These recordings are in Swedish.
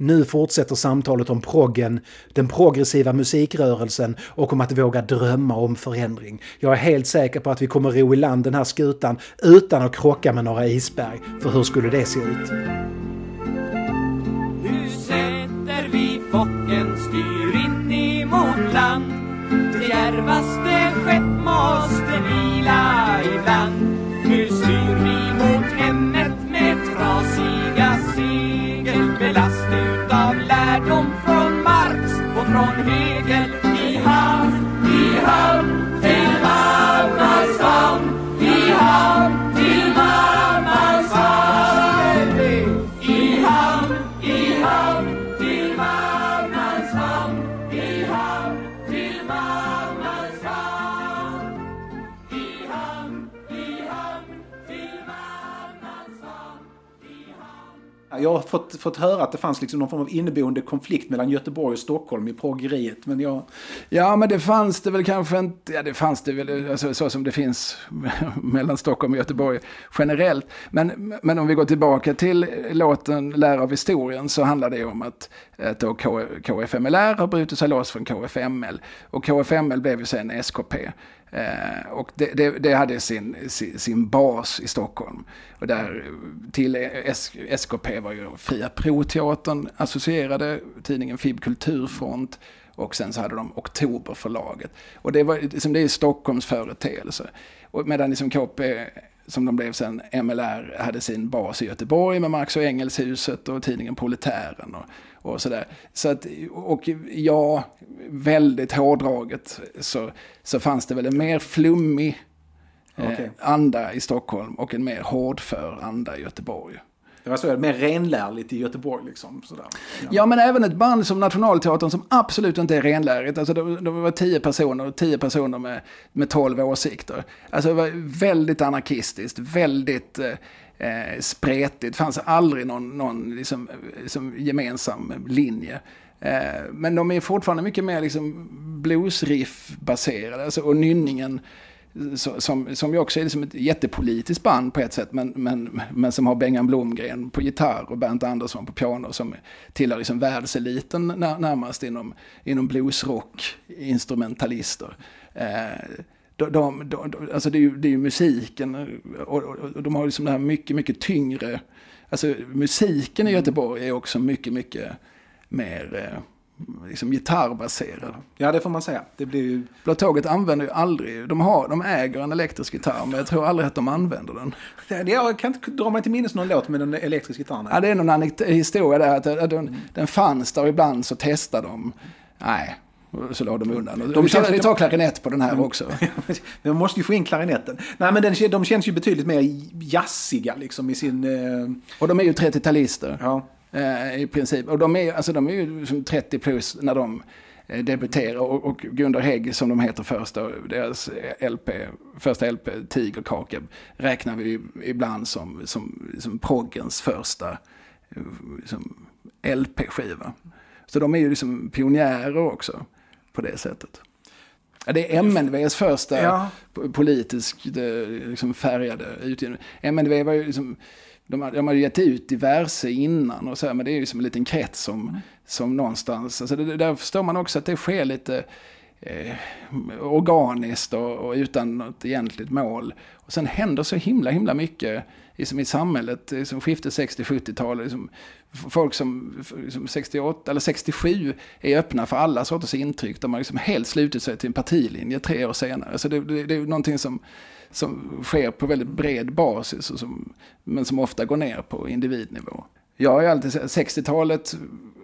Nu fortsätter samtalet om proggen, den progressiva musikrörelsen och om att våga drömma om förändring. Jag är helt säker på att vi kommer ro i land den här skutan utan att krocka med några isberg. För hur skulle det se ut? Nu sätter vi focken, styr in emot land. Det djärvaste skepp måste vila ibland. Lärdom från Marx och från Hegel i hamn, i hamn till mammas famn i hamn. Jag har fått, fått höra att det fanns liksom någon form av inneboende konflikt mellan Göteborg och Stockholm i proggeriet. Men jag... Ja, men det fanns det väl kanske inte. Ja, det fanns det väl alltså, så som det finns mellan Stockholm och Göteborg generellt. Men, men om vi går tillbaka till låten Lär av historien så handlar det om att, att då K, KFMLR har brutit sig loss från KFML. Och KFML blev ju sen SKP. Eh, och det, det, det hade sin, sin, sin, bas i Stockholm. Och där till S, SKP var ju Fria Proteatern associerade, tidningen FIB Kulturfront och sen så hade de Oktoberförlaget. Och det, var, liksom, det är Stockholms företeelse. Och medan liksom KP, som de blev sen, MLR, hade sin bas i Göteborg med Marx och Engelshuset och tidningen Proletären och, och sådär. Så att, och ja, väldigt hårdraget så, så fanns det väl en mer flummig Okay. eh, anda i Stockholm och en mer hårdför anda i Göteborg. Det var så, mer renlärligt i Göteborg liksom. Sådär. Ja. ja. men även ett band som Nationalteatern som absolut inte är renlärigt. Alltså det, det var tio personer, tio personer med, med tolv åsikter. Alltså det var väldigt anarkistiskt, väldigt eh, Eh, spretigt. Det fanns aldrig någon, någon liksom, liksom gemensam linje. Eh, men de är fortfarande mycket mer liksom bluesriff-baserade. Alltså, och nynningen som, som ju också är liksom ett jättepolitiskt band på ett sätt, men, men, men som har Bengan Blomgren på gitarr och Bernt Andersson på piano som tillhör liksom världseliten närmast inom, inom bluesrock-instrumentalister. Eh, de, de, de, alltså det, är ju, det är ju musiken och, och, och de har liksom det här mycket, mycket tyngre, alltså musiken i Göteborg är också mycket, mycket mer eh, liksom gitarrbaserad. Ja, det får man säga. Det blir ju... Blå Tåget använder ju aldrig, de, har, de äger en elektrisk gitarr, men jag tror aldrig att de använder den. Det, jag kan inte dra mig till minnes någon låt med en elektrisk gitarr. Ja, det är någon historia där, att, att den, den fanns där ibland så testade de. Nej, så la de undan. De, känns, vi tar klarinett på den här också. de måste ju få in klarinetten. Nej, men den, de känns ju betydligt mer jazziga liksom i sin... Eh... Och de är ju 30-talister. Ja. Eh, I princip. Och de är, alltså, de är ju som 30 plus när de eh, debuterar. Och, och Gunnar Hägg som de heter först, då, deras LP, första LP, Tigerkaka, räknar vi ibland som, som, som proggens första liksom, LP-skiva. Så de är ju liksom pionjärer också på det sättet. Det är MNVs första ja. politiskt liksom, färgade utgivning. MNV var ju liksom de, har, de har gett ut diverse innan och så här, men det är ju som en liten krets som, mm. som någonstans, alltså det, där förstår man också att det sker lite eh, organiskt och, och, utan något egentligt mål. Och sen händer så himla, himla mycket liksom i samhället, liksom skiftet 60-70-tal, liksom, folk som liksom 68 eller 67 är öppna för alla sorters intryck, de har liksom helt slutit sig till en partilinje tre år senare. Så det, det, det är någonting som som sker på väldigt bred basis, som, men som ofta går ner på individnivå. Jag har ju alltid 60-talet,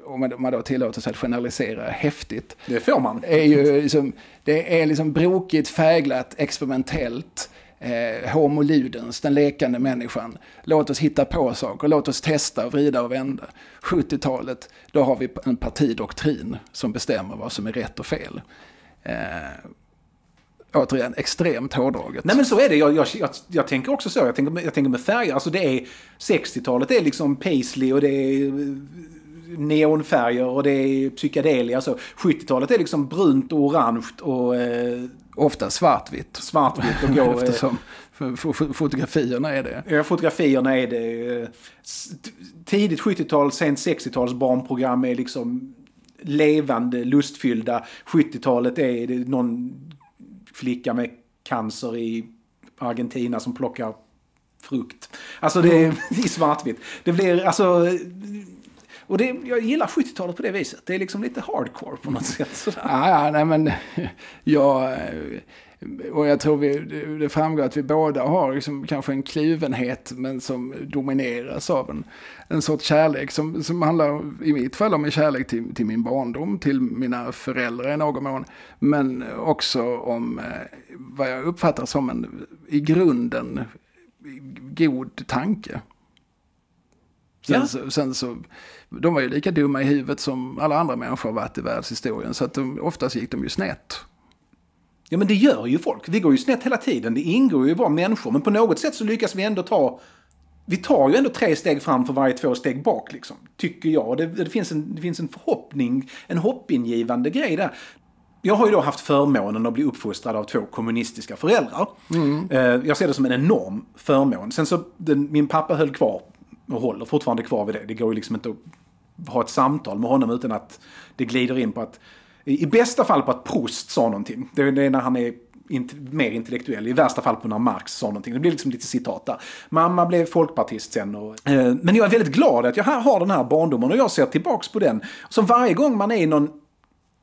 om man, då tillåter sig att generalisera häftigt. Det får man. Är ju liksom, det är liksom brokigt, fäglat, experimentellt. Eh, homo ludens, den lekande människan. Låt oss hitta på saker, låt oss testa, vrida och vända. 70-talet, då har vi en partidoktrin som bestämmer vad som är rätt och fel. Eh, återigen extremt hårdraget. Nej men så är det. Jag, jag, jag, jag tänker också så. Jag tänker, jag tänker med färger. Alltså det är 60-talet det är liksom paisley och det är eh, neonfärger och det är psykedelia. Alltså 70-talet är liksom brunt och orange och... Eh, Ofta svartvitt. Svartvitt och går... Eftersom för, för fotografierna är det. Ja, fotografierna är det. eh, Tidigt 70-tal, sent 60-tals barnprogram är liksom levande, lustfyllda. 70-talet är det någon flicka med cancer i Argentina som plockar frukt. Alltså det är i svartvitt. Det blir alltså... Och det, jag gillar 70-talet på det viset. Det är liksom lite hardcore på något sätt. Sådär. Ja, ja, nej men jag... Och jag tror vi, det- det framgår att vi båda har liksom kanske en kluvenhet men som domineras av en, en sorts kärlek som, som handlar i mitt fall om en kärlek till, till min barndom, till mina föräldrar i någon mån. Men också om eh, vad jag uppfattar som en i grunden god tanke. Sen, Ja. så, sen så, de var ju lika dumma i huvudet som alla andra människor har varit i världshistorien. Så att de, oftast gick de ju snett. Ja men det gör ju folk. Vi går ju snett hela tiden. Det ingår ju att vara människor. Men på något sätt så lyckas vi ändå ta... Vi tar ju ändå tre steg fram för varje två steg bak liksom. Tycker jag. Det, det, finns, en, det finns en förhoppning, en hoppingivande grej där. Jag har ju då haft förmånen att bli uppfostrad av två kommunistiska föräldrar. Eh, Jag ser det som en enorm förmån. Sen så, den, min pappa höll kvar och håller fortfarande kvar vid det. Det går ju liksom inte att ha ett samtal med honom utan att det glider in på att, i bästa fall på att Proust sa någonting. Det är, när han är int mer intellektuell. I värsta fall på när Marx sa någonting. Det blir liksom lite citat där. Mamma blev folkpartist sen. Och, eh, men jag är väldigt glad att jag har har den här barndomen och jag ser tillbaks på den. Som varje gång man är i någon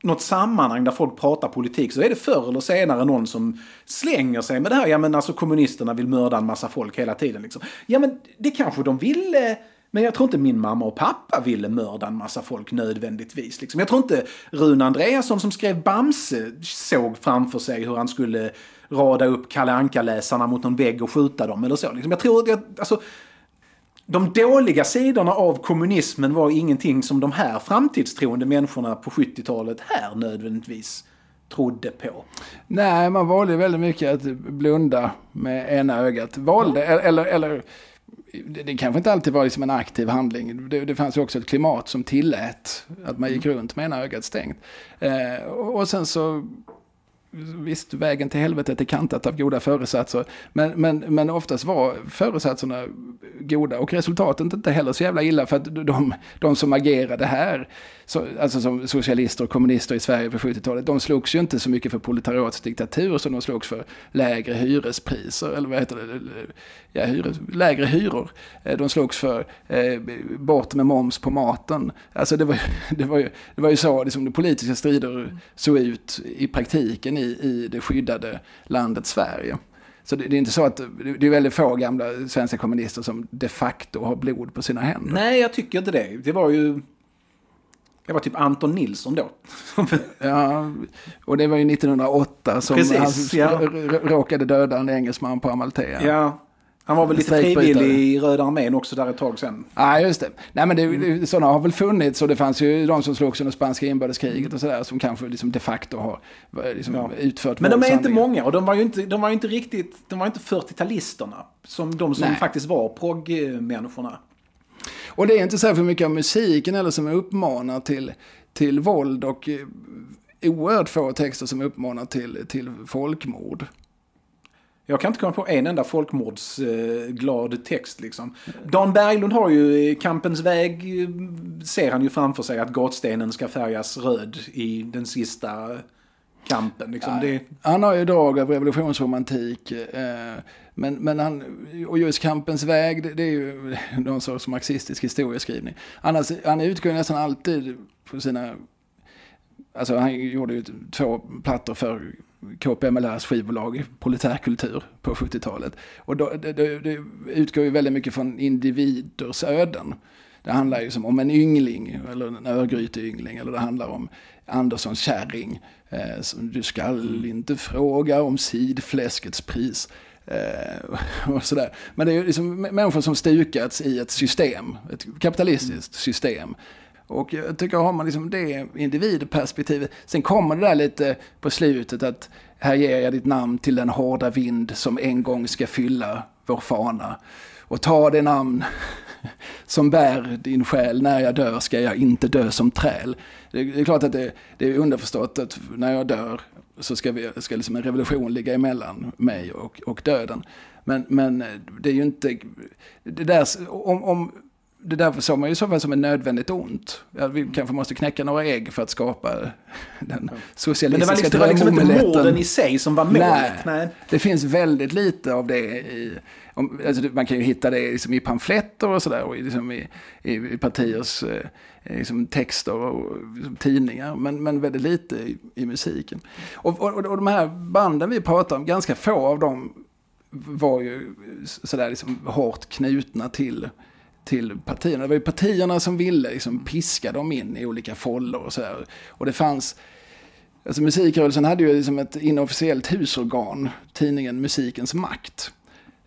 något sammanhang där folk pratar politik så är det förr eller senare någon som slänger sig med det här. Ja men alltså kommunisterna vill mörda en massa folk hela tiden. Liksom. Ja men det kanske de ville. Men jag tror inte min mamma och pappa ville mörda en massa folk nödvändigtvis. Liksom. Jag tror inte Rune Andreasson som skrev Bamse såg framför sig hur han skulle rada upp Kalle Anka-läsarna mot någon vägg och skjuta dem eller så. Liksom. Jag tror att jag, alltså, de dåliga sidorna av kommunismen var ingenting som de här framtidstroende människorna på 70-talet här nödvändigtvis trodde på. Nej, man valde väldigt mycket att blunda med ena ögat. Valde, eller, eller det, det kanske inte alltid var liksom en aktiv handling. Det, det fanns ju också ett klimat som tillät att man gick runt med ena ögat stängt. Eh, och, och sen så Visst, vägen till helvetet är kantat av goda föresatser. Men, men, men oftast var föresatserna goda och resultatet inte heller så jävla illa. För att de, de som agerade här, så, alltså som socialister och kommunister i Sverige på 70-talet, de slogs ju inte så mycket för proletariatets diktatur som de slogs för lägre hyrespriser, eller vad heter det, ja, hyres, lägre hyror. Eh, de slogs för eh, bort med moms på maten. Alltså det var, ju- det var, ju, det var ju så liksom, de politiska strider såg ut i praktiken i, i det skyddade landet Sverige. Så det, det är inte så att det är väldigt få gamla svenska kommunister som de facto har blod på sina händer. Nej, jag tycker inte det. Det var ju... Det var typ Anton Nilsson då. Ja, och det var ju 1908 som Precis, han ja. råkade döda en engelsman på Amalthea. ja. Han var väl lite frivillig i Röda armén också där ett tag sen. Ja, just det. Nej, men det, Mm. sådana har väl funnits och det fanns ju de som slogs under spanska inbördeskriget och sådär som kanske liksom de facto har liksom Ja. utfört Men de är inte många och de var ju inte, de var inte riktigt, de var inte 40-talisterna. Som de som Nej. faktiskt var progg-människorna. Och det är inte särskilt mycket av musiken eller som uppmanar till, till våld och eh, oerhört få texter som uppmanar till, till folkmord. Jag kan inte komma på en enda folkmordsglad text liksom. Dan Berglund har ju i Kampens väg, eh, ser han ju framför sig att gatstenen ska färgas röd i den sista kampen. Liksom. Det, Han har ju drag av revolutionsromantik. Eh, men, men han, och just Kampens väg, det, det är ju någon sorts marxistisk historieskrivning. Annars, han utgår nästan alltid på sina... Alltså han gjorde ju två plattor för KPMLRs skivbolag, Proletärkultur, på 70-talet. Och då, det, det, utgår ju väldigt mycket från individers öden. Det handlar ju som om en yngling, eller en Örgryte-yngling, eller det handlar om Anderssons kärring. Eh, som, du skall inte fråga om sidfläskets pris. Eh, och sådär. Men det är ju liksom människor som stukats i ett system, ett kapitalistiskt system. Och jag tycker har man liksom det individperspektivet. Sen kommer det där lite på slutet att här ger jag ditt namn till den hårda vind som en gång ska fylla vår fana. Och ta det namn som bär din själ. När jag dör ska jag inte dö som träl. Det det är klart att det, det är underförstått att när jag dör så ska, vi, ska liksom en revolution ligga emellan mig och, och döden. Men, men det är ju inte... Det där, om, om, det där såg man ju så fall som ett nödvändigt ont. Ja, vi kanske måste knäcka några ägg för att skapa den socialistiska Men det var liksom, det var liksom inte drömomeletten. morden i sig som var målet. Nej, Nej. det finns väldigt lite av det i... Om, alltså man kan ju hitta det liksom i pamfletter och sådär och i, liksom i, i, i partiers eh, liksom texter och liksom tidningar. Men, men väldigt lite i, i musiken. Och, och, och de här banden vi pratar om, ganska få av dem var ju sådär liksom hårt knutna till, till partierna. Det var ju partierna som ville liksom piska dem in i olika fållor och så här. Och det fanns... Alltså musikrörelsen hade ju liksom ett inofficiellt husorgan, tidningen Musikens makt.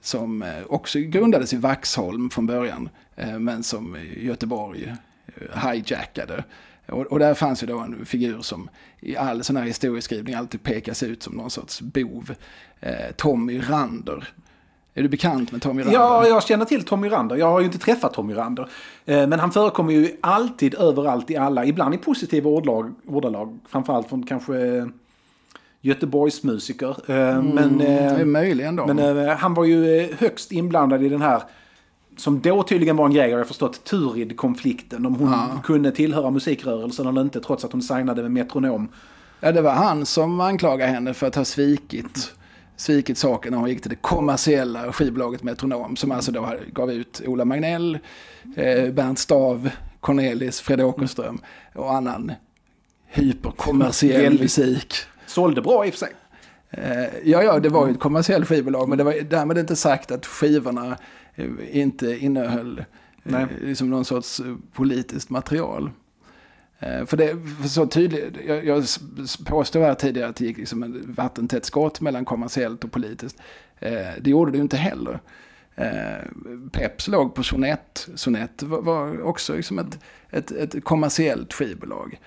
Som eh, också grundades i Vaxholm från början, eh, men som Göteborg eh, hijackade. Och, och där fanns ju då en figur som i all sån här historieskrivning alltid pekas ut som någon sorts bov. Eh, Tommy Rander. Är du bekant med Tommy Rander? Ja, jag känner till Tommy Rander. Jag har ju inte träffat Tommy Rander. Eh, Men han förekommer ju alltid överallt i alla, ibland i positiva ordlag, ordalag. Framförallt från kanske eh, Göteborgsmusiker. Eh, Men, det är möjligen då. men han var ju högst inblandad i den här som då tydligen var en grej, har jag förstått, Turid-konflikten. Om hon Ja. kunde tillhöra musikrörelsen eller inte, trots att hon signade med Metronom. Ja, det var han som anklagade henne för att ha svikit, svikit saken när hon gick till det kommersiella skivbolaget Metronom. Som alltså då gav ut Ola Magnell, eh, Bernt Stav, Cornelis, Fred Åkerström och annan hyperkommersiell musik. Sålde bra i och för sig. Eh, ja, ja, det var ju ett kommersiellt skivbolag, men det var därmed inte sagt att skivorna eh, inte innehöll eh, liksom någon sorts eh, politiskt material. Eh, för det för så tydligt, jag, jag påstod här tidigare att det gick liksom en vattentätt skott mellan kommersiellt och politiskt. Eh, det gjorde det ju inte heller. Eh, Peps låg på Sonett. Sonett var, också liksom ett, ett, ett kommersiellt skivbolag.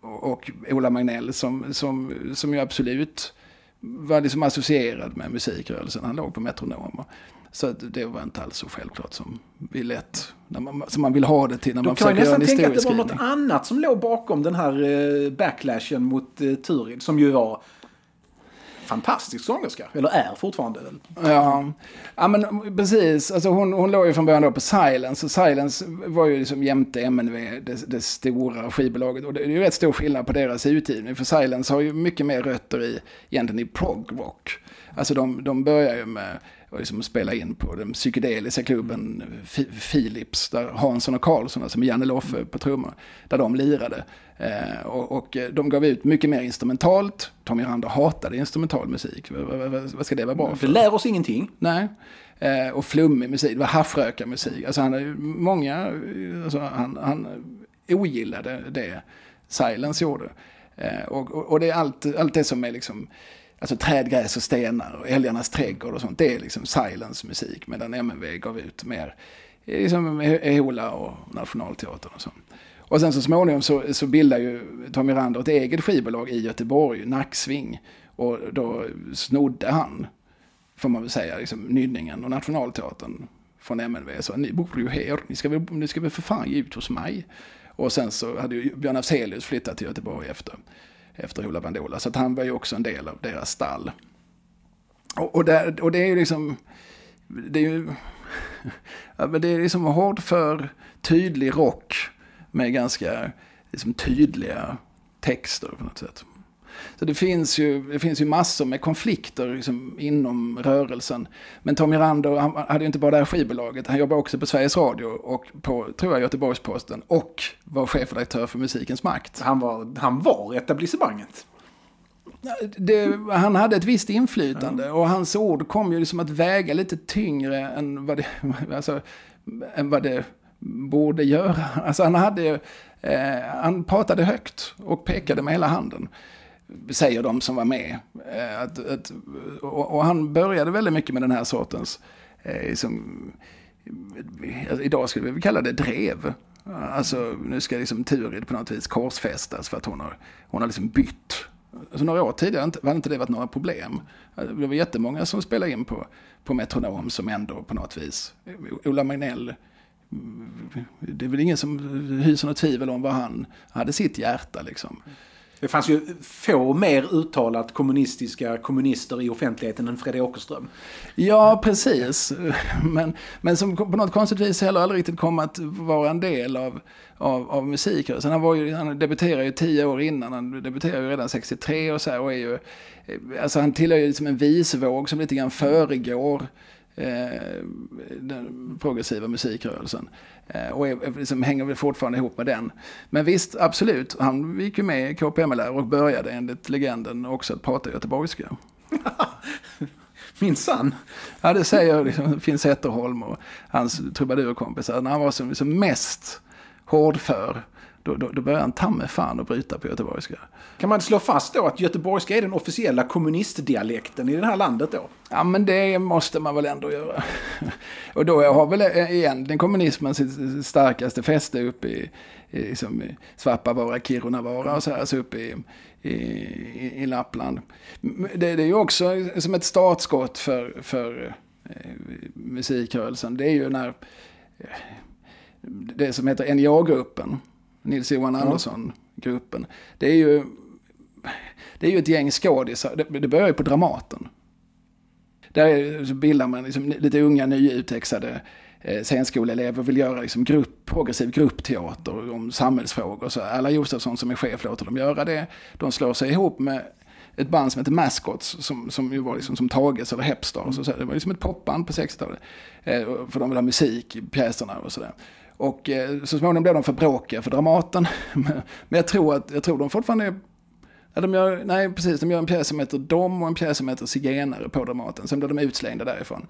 Och Ola Magnell som, som, som ju absolut var liksom associerad med musikrörelsen. Han låg på Metronomer. Så det var inte alls så självklart som vi lätt, när man, som man vill ha det till när Då man kan jag försöker göra en nästan tänka att det var något historieskrivning. annat som låg bakom den här eh, backlashen mot eh, Turid. Som ju var fantastisk sångerska. Eller är fortfarande. Ja, ja men precis. Alltså hon, hon låg ju från början då på Silence. Och Silence var ju liksom jämte MNV, det, det stora skivbolaget. Och det är ju rätt stor skillnad på deras utgivning. För Silence har ju mycket mer rötter i, egentligen i prog-rock. Alltså de, de börjar ju med att liksom spela in på den psykedeliska klubben Fi- Philips. Där Hansson och Karlsson, alltså med Janne Loffe på trummor, där de lirade. Eh, och, och eh, de gav ut mycket mer instrumentalt. Tommy Rander hatade instrumental musik. Vad, ska det vara bra Det för? lär oss ingenting. Nej. Eh, och flummig musik, det var haschrökarmusik. Alltså han många, alltså han, han ogillade det Silence gjorde. Eh, och, och, och det är allt, allt det som är liksom, alltså träd, gräs och stenar och älgarnas trädgård och sånt. Det är liksom Silence musik. Medan MNV gav ut mer, eh, liksom eh, Eola och Nationalteatern och sånt. Och sen så småningom så, så bildar ju Tommy Rander ett eget skivbolag i Göteborg, Nacksving. Och då snodde han får man väl säga, liksom, Nynningen och Nationalteatern från MNV. Så ni bor ju här, ni ska, väl, ni ska väl för fan ge ut hos mig. Och sen så hade ju Björn Afzelius flyttat till Göteborg efter, efter Ola Bandola. Så att han var ju också en del av deras stall. Och, och, där, och det är ju liksom, det är ju, ja, men det är liksom hård för tydlig rock med ganska liksom, tydliga texter på något sätt. Så det finns ju, det finns ju massor med konflikter liksom, inom rörelsen. Men Tommy Rander han hade ju inte bara det här skivbolaget. Han jobbade också på Sveriges Radio och på, tror jag, Göteborgs-Posten. Och var chefredaktör för Musikens Makt. Han var, han var etablissemanget. Det, han hade ett visst inflytande och hans ord kom ju liksom att väga lite tyngre än vad det, alltså, än vad det borde göra. Alltså han, hade, eh, han pratade högt och pekade med hela handen. Säger de som var med. Eh, att, att, och, och han började väldigt mycket med den här sortens, eh, liksom, eh, idag skulle vi kalla det drev. Alltså nu ska liksom Turid på något vis korsfästas för att hon har, hon har liksom bytt. Alltså några år tidigare hade inte det varit några problem. Alltså, det var jättemånga som spelade in på, på Metronom som ändå på något vis, eh, Ola Magnell, mm, det är väl ingen som hyser något tvivel om vad han hade sitt hjärta liksom. Det fanns ju få mer uttalat kommunistiska kommunister i offentligheten än Fredrik Åkerström. Ja, precis. Men, men som på något konstigt vis heller aldrig riktigt kom att vara en del av, av, av musikrörelsen. Han, var ju, han debuterade ju tio år innan, han debuterade ju redan 63 och så här, och är ju, alltså han tillhör ju liksom en visvåg som lite grann föregår den progressiva musikrörelsen. Eh, och är, liksom, hänger väl fortfarande ihop med den. Men visst, absolut, han gick ju med i KPML och började enligt legenden också att prata göteborgska. Minsann. Ja, det säger liksom, Finn Zetterholm och hans trubadurkompisar. När han var som, som mest hårdför, då, då, då började han ta med fan och bryta på göteborgska. Kan man slå fast då att göteborgska är den officiella kommunistdialekten i det här landet då? Ja, men det måste man väl ändå göra. Och då har väl egentligen kommunismen sitt starkaste fäste uppe i, i, liksom, i Svappavaara, Kirunavaara och så här, alltså uppe i, i, i Lappland. Det, det är ju också som ett startskott för, för eh, musikrörelsen. Det är ju när eh, det som heter NJA-gruppen, Nils-Johan Andersson-gruppen. Det är ju det är ju ett gäng skådisar. Det, det börjar ju på Dramaten. Där bildar man liksom lite unga nyutexade eh, scenskoleelever och vill göra liksom grupp, progressiv gruppteater om samhällsfrågor. Så Alla Josefsson som är chef låter dem göra det. De slår sig ihop med ett band som heter Mascots som, som ju var liksom som Tages eller Hepstars. Och så, det var liksom ett popband på 60-talet. Eh, för de vill ha musik i pjäserna och sådär. Och eh, så småningom blev de för bråkiga för Dramaten. Men jag tror att jag tror de fortfarande är Ja, de gör, nej, precis. De gör en pjäs som heter Dom och en pjäs som heter Zigenare på Dramaten. Sen blir de utslängda därifrån.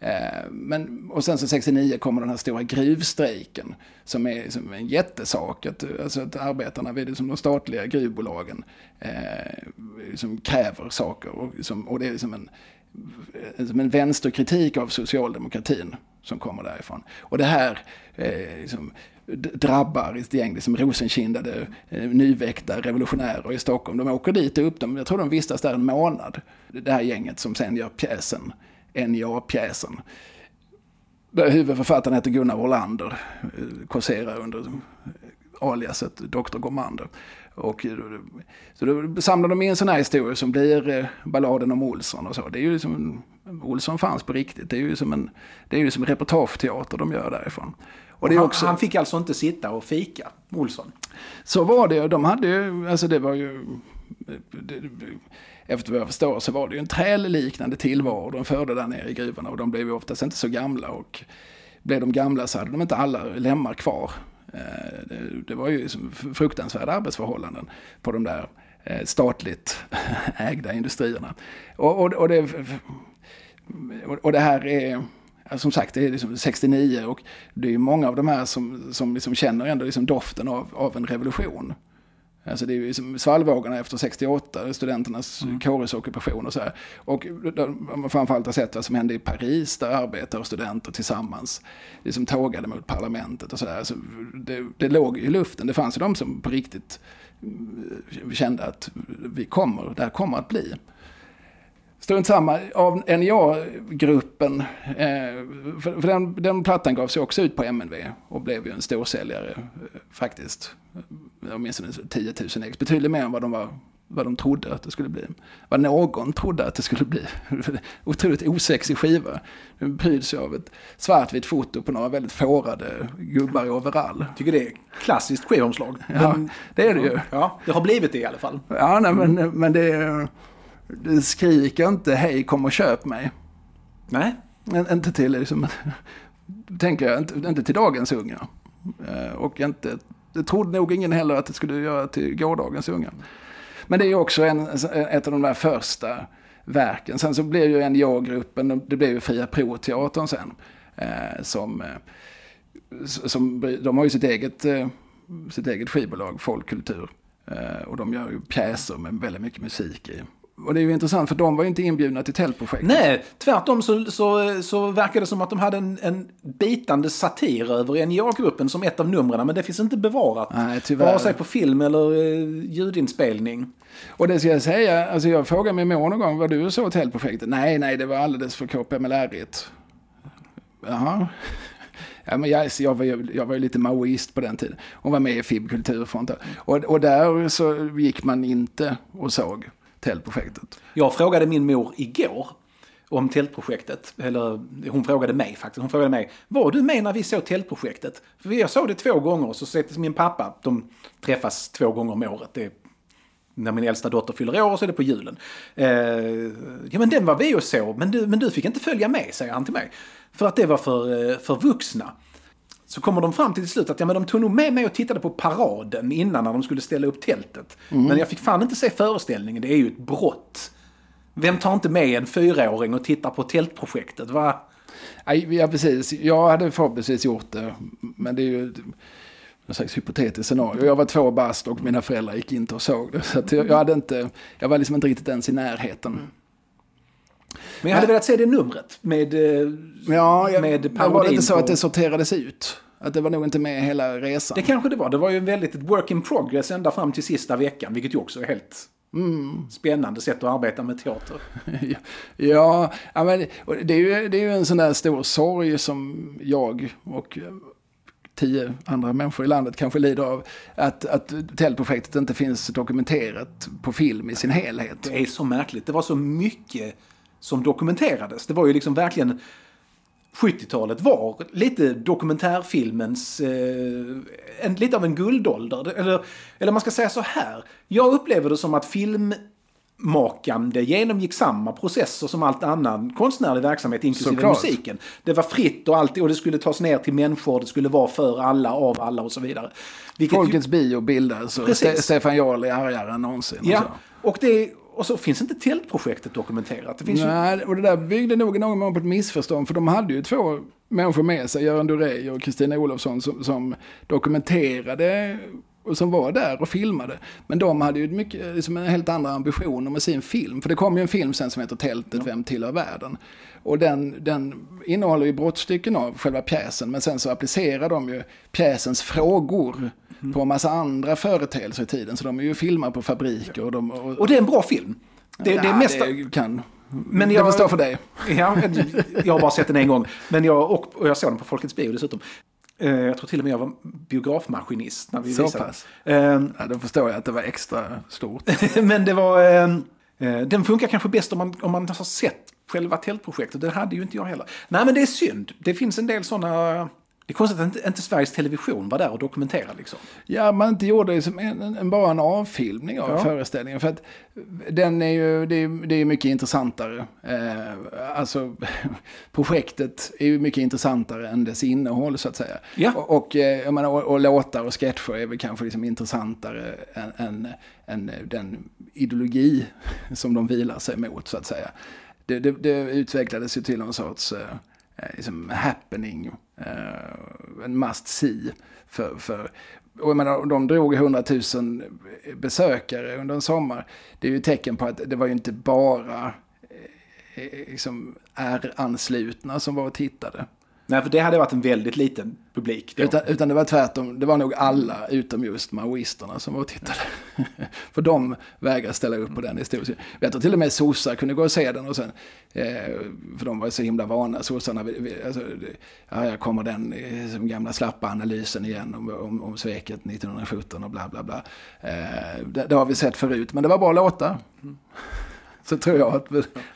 Eh, men, och sen så 69 kommer den här stora gruvstrejken. Som är som en jättesak. Att, alltså att arbetarna vid liksom de statliga gruvbolagen eh, som kräver saker. Och, som, och det är liksom en, som en vänsterkritik av socialdemokratin som kommer därifrån. Och det här eh, liksom, drabbar ett gäng liksom rosenkindade, eh, nyväckta revolutionärer i Stockholm. De åker dit upp, de, jag tror de vistas där en månad. Det här gänget som sen gör pjäsen, NJA-pjäsen. Huvudförfattaren heter Gunnar Orlander, eh, korserar under eh, aliaset Dr. Gormander. Och så då samlar de in sådana här historier som blir eh, balladen om Olsson och så. Det är ju som, Olsson fanns på riktigt. Det är ju som en, det är ju som reportageteater de gör därifrån. Och han, också, han, fick alltså inte sitta och fika, Olsson? Så var det. De hade ju, alltså det var ju... Det, efter vad jag förstår så var det ju en trälliknande tillvaro de förde där nere i gruvorna. Och de blev ju oftast inte så gamla. Och blev de gamla så hade de inte alla lemmar kvar. Eh, det, det var ju liksom fruktansvärda arbetsförhållanden på de där eh, statligt ägda industrierna. Och, och, och, det, och det här är som sagt, det är liksom 69 och det är många av de här som, som liksom känner ändå liksom doften av, av en revolution. Alltså det är liksom svallvågorna efter 68, studenternas mm. kåresockupation och så här. Och man framförallt har sett vad som hände i Paris där arbetare och studenter tillsammans liksom tågade mot parlamentet och så där. Alltså det, det låg i luften. Det fanns ju de som på riktigt mm, kände att vi kommer, det här kommer att bli. Strunt samma, av NJA-gruppen, eh, för, för den, den plattan gavs ju också ut på MNV och blev ju en storsäljare eh, faktiskt. Åtminstone 10 000 ex, betydligt mer än vad de, var, vad de trodde att det skulle bli. Vad någon trodde att det skulle bli. Otroligt osexig skiva. Den pryds av ett svartvitt foto på några väldigt fårade gubbar i overall. Tycker det är klassiskt skivomslag. Ja, det är det ju. Ja, det har blivit det i alla fall. Ja, nej, men, men det är det skriker inte hej kom och köp mig. Nej. inte till liksom, tänker jag, inte, inte till dagens unga. Eh, och inte, det trodde nog ingen heller att det skulle göra till gårdagens unga. Men det är också en, ett av de där första verken. Sen så blev ju NJA-gruppen, det blev ju Fria Pro-teatern sen. Eh, som, eh, som, de har ju sitt eget, sitt eget skivbolag, Folkkultur. och de gör ju pjäser med väldigt mycket musik i. Och det är ju intressant för de var ju inte inbjudna till tältprojektet. Nej, tvärtom så, så, så verkar det som att de hade en, en bitande satir över NJA-gruppen som ett av numren. Men det finns inte bevarat. Nej, tyvärr. Vare sig på film eller eh, ljudinspelning. Och det ska jag säga, alltså jag frågade min mor någon gång, var du så tältprojektet? Nej, nej, det var alldeles för KPML-igt. Jaha. Ja, men jag, jag, var, ju- jag var ju lite maoist på den tiden. Hon var med i FIB Kulturfront. Och, och där så gick man inte och såg tältprojektet. Jag frågade min mor igår om tältprojektet. Eller hon frågade mig faktiskt. Hon frågade mig, var du med när vi såg tältprojektet? För jag såg det två gånger och så sätter min pappa, de träffas två gånger om året. Det är när min äldsta dotter fyller år och så är det på julen. Eh, ja men den var vi och så, men du, men du fick inte följa med, säger han till mig. För att det var för, eh, för vuxna. Så kommer de fram till till slut att ja, men de tog nog med mig och tittade på paraden innan när de skulle ställa upp tältet. Men jag fick fan inte se föreställningen, det är ju ett brott. Vem tar inte med en fyraåring och tittar på tältprojektet? Va? Ja, precis. Jag hade förhoppningsvis gjort det. Men det är ju någon slags hypotetiskt scenario. Jag var två bast och mina föräldrar gick inte och såg det. Så jag, jag, hade inte, jag var liksom inte riktigt ens i närheten. Men jag hade velat se det numret med, eh, Ja, jag, med var det parodin inte så på- att det sorterades ut? Att det var nog inte med hela resan? Det kanske det var. Det var ju väldigt ett work in progress ända fram till sista veckan, vilket ju också är helt spännande sätt att arbeta med teater. Ja, ja men det är, ju, det är ju en sån där stor sorg som jag och tio andra människor i landet kanske lider av. Att, att tältprojektet inte finns dokumenterat på film i sin helhet. Det är så märkligt. Det var så mycket som dokumenterades. Det var ju liksom verkligen 70-talet var lite dokumentärfilmens, eh, en, lite av en guldålder. Eller, eller man ska säga så här. Jag upplever det som att filmmakande genomgick samma processer som allt annan konstnärlig verksamhet, inklusive Såklart. musiken. Det var fritt och allt, och det skulle tas ner till människor, det skulle vara för alla, av alla och så vidare. Vilket ju- Folkets bio bildas och Stefan Jarl är argare än någonsin. och Ja, så. och, det, och så finns inte tältprojektet dokumenterat. Finns ju, Nej, och det där byggde nog någon mån på ett missförstånd. För de hade ju två människor med sig, Göran Durey och Kristina Olofsson, som, som dokumenterade och som var där och filmade. Men de hade ju mycket, liksom en helt andra ambitioner med sin film. För det kom ju en film sen som heter Tältet, Vem tillhör världen? Och den, den innehåller ju brottstycken av själva pjäsen, men sen så applicerar de ju pjäsens frågor på en massa andra företeelser i tiden. Så de är ju filmade på fabriker och de... Och, och det är en bra film. Det, det är Ja, mesta, det kan. Men det jag- får stå för dig. Ja, jag har bara sett den en gång. Men jag, och, och jag såg den på Folkets bio dessutom. Eh, Jag tror till och med jag var biografmaskinist när vi Så visade pass. den. Ja, då förstår jag att det var extra stort. Men det var... eh, Den funkar kanske bäst om man, om man har sett själva tältprojektet. Det hade ju inte jag heller. Nej, men det är synd. Det finns en del sådana... Det är konstigt att inte, inte Sveriges Television var där och dokumenterade liksom. Ja, man inte gjorde det som en, en, bara en avfilmning av Ja. föreställningen. För att den är ju, det är, det är mycket intressantare. Eh, alltså, projektet är ju mycket intressantare än dess innehåll så att säga. Ja. Och, och, eh, jag menar, och, och låtar och sketcher är väl kanske liksom intressantare än, än, än den ideologi som de vilar sig mot så att säga. Det, det, det utvecklades ju till någon sorts eh, eh, liksom happening, Eh, en must see. För, för, och jag menar, de drog 100 000 besökare under en sommar. Det är ju ett tecken på att det var ju inte bara eh, eh, liksom R-anslutna som var och tittade. Nej, för det hade varit en väldigt liten publik då. Utan, utan det var tvärtom, det var nog alla utom just maoisterna som var och tittade. För de vägrade ställa upp på den historien. Jag tror till och med sossar kunde gå och se den och sen, eh, för de var så himla vana, sossarna, vi- vi- alltså, ja, jag kommer den eh, som gamla slappa analysen igen om, om, om sveket 1917 och bla bla bla. Eh, det, det har vi sett förut, men det var bra låtar. Så tror jag att,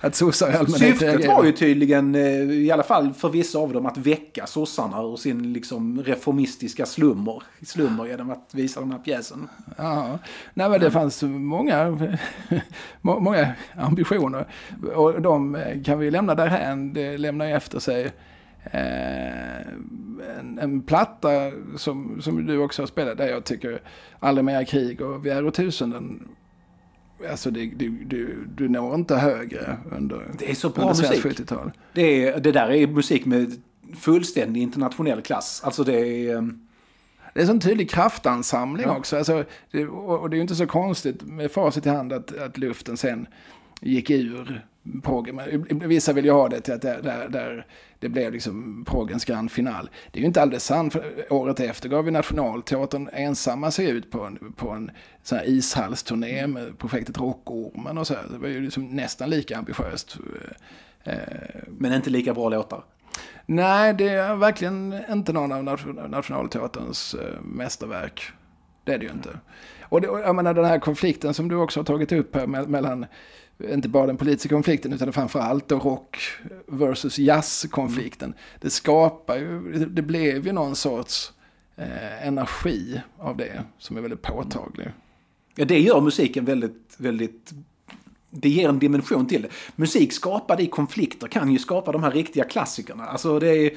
att sossar i allmänhet Syftet reagerar. var ju tydligen, eh, i alla fall för vissa av dem, att väcka sossarna ur sin liksom reformistiska slummer, slummer genom att visa den här pjäsen. Ja, nej men det fanns många, må- många ambitioner. Och de kan vi lämna därhän. Det lämnar ju efter sig eh, en, en platta som, som du också har spelat. Där jag tycker Aldrig mera krig och Vi är årtusenden. Alltså det, du, du, du når inte högre under, Det är så bra musik. 70-tal. Det, är, det där är musik med fullständig internationell klass. Alltså det är... eh, Det är en sån tydlig kraftansamling också. Alltså, det, och det är ju inte så konstigt med facit i hand att, att luften sen gick ur proggen. Men Vissa vill ju ha det till att där, där, där det blev liksom proggens grand final. Det är ju inte alldeles sant. För året efter gav vi Nationalteatern ensamma sig ut på en, på en sån här ishallsturné med projektet Rockormen och så. här. Det var ju liksom nästan lika ambitiöst. Eh, Men inte lika bra låtar. Nej, det är verkligen inte någon av nation- Nationalteaterns eh, mästerverk. Det är det ju inte. Och det, jag menar den här konflikten som du också har tagit upp här me- mellan, inte bara den politiska konflikten utan framförallt då rock versus jazz-konflikten. Det skapar ju, det, det blev ju någon sorts eh, energi av det som är väldigt påtaglig. Ja, det gör musiken väldigt, väldigt... Det ger en dimension till det. Musik skapad i konflikter kan ju skapa de här riktiga klassikerna. Alltså det är...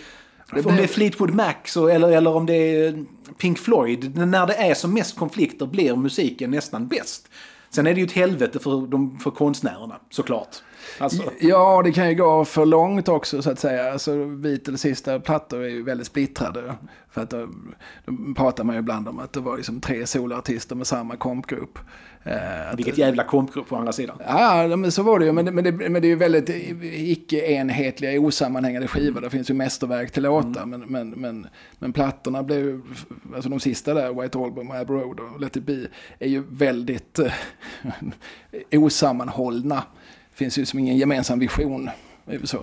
Om det är Fleetwood Mac så, eller, eller om det är Pink Floyd. När det är som mest konflikter blir musiken nästan bäst. Sen är det ju ett helvete för, de, för konstnärerna, såklart. Alltså, Ja, det kan ju gå för långt också så att säga. Alltså, Beatles sista plattor är ju väldigt splittrade. För att då, då pratar man ju ibland om att det var liksom tre solartister med samma kompgrupp. Eh, att- vilket jävla kompgrupp på andra sidan. Ja, men så var det ju. Men, det- men, det, men det är ju väldigt icke-enhetliga, osammanhängande skivor. Det finns ju mästerverk till låtar. Men, men, men, men plattorna blev ju, alltså de sista där, White Album och Abbey Road och Let It Be, är ju väldigt eh, osammanhållna. Det finns ju som ingen gemensam vision.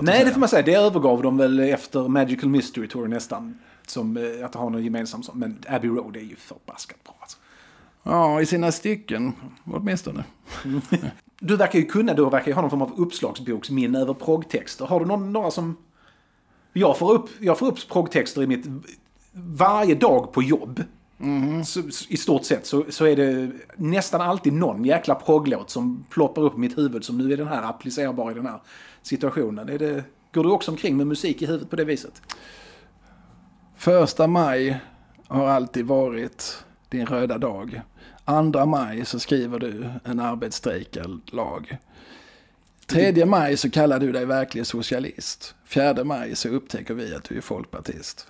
Nej, det får man säga. Det övergav de väl efter Magical Mystery Tour nästan. Som eh, att ha någon gemensam sån. Men Abbey Road är ju förbaskat bra alltså. Ja, i sina stycken åtminstone. Du verkar ju kunna, du verkar ju ha någon form av uppslagsboksminne över proggtexter. Har du någon, några som... Jag får upp, jag får upp proggtexter i mitt... Varje dag på jobb. Så, så, I stort sett så, så är det nästan alltid någon jäkla progglåt som ploppar upp i mitt huvud som nu är den här applicerbar i den här situationen. Är det, går du också omkring med musik i huvudet på det viset? Första maj har alltid varit din röda dag. Andra maj så skriver du en arbetsstrejkad lag. Tredje maj så kallar du dig verklig socialist. Fjärde maj så upptäcker vi att du är folkpartist.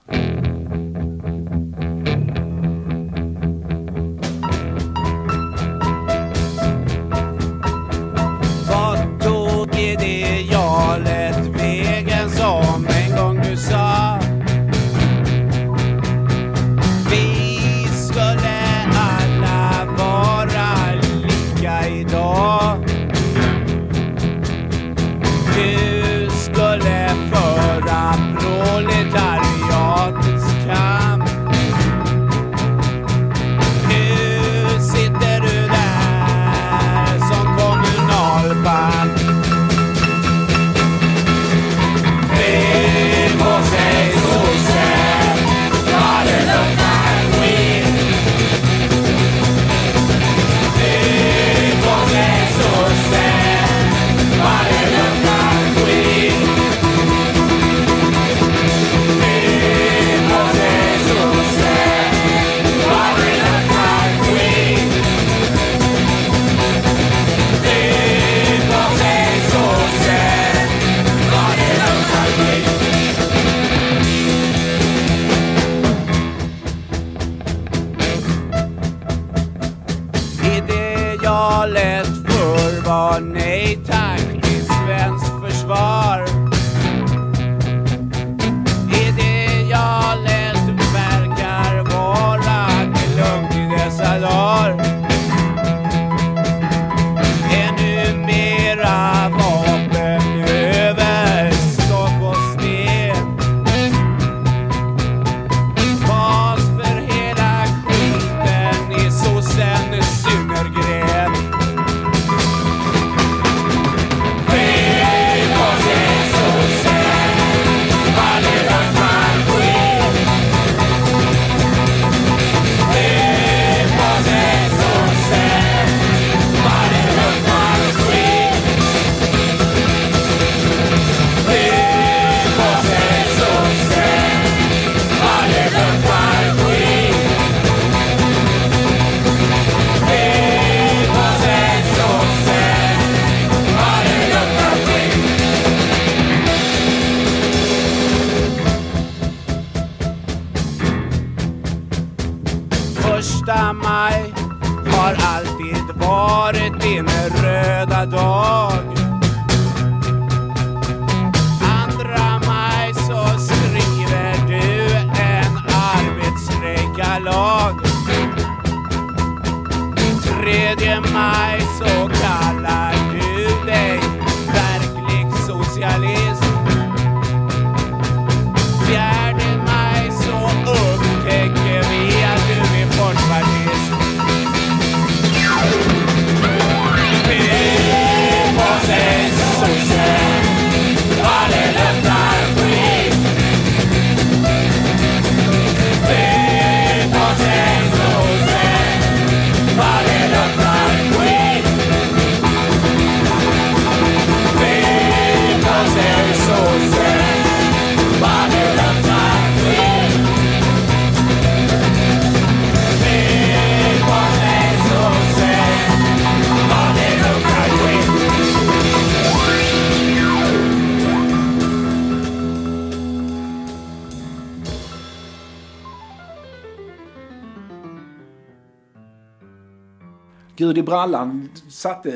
Gud i brallan satte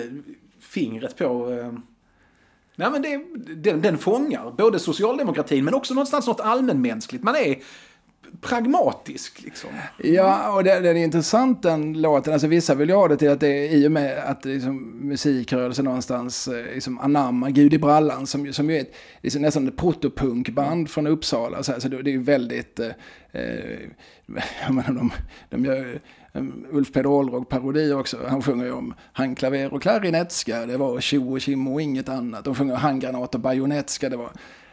fingret på... Eh, nej men det, den, den fångar både socialdemokratin men också någonstans något allmänmänskligt. Man är pragmatisk liksom. Ja, och det, det är intressant den låten. Alltså vissa vill ju ha det till att det är i och med att liksom, musikrörelsen någonstans eh, liksom, anammar Gud i brallan som, som ju är ett, liksom, nästan ett protopunkband från Uppsala. Så, här, så det, det är ju väldigt... Eh, eh, jag menar, de, de gör Ehm, Ulf Peder Olrog parodi också. Han sjunger ju om handklaver och klarinetska. Det var tjo och tjim och inget annat. De sjunger handgranat och bajonetska. Det var...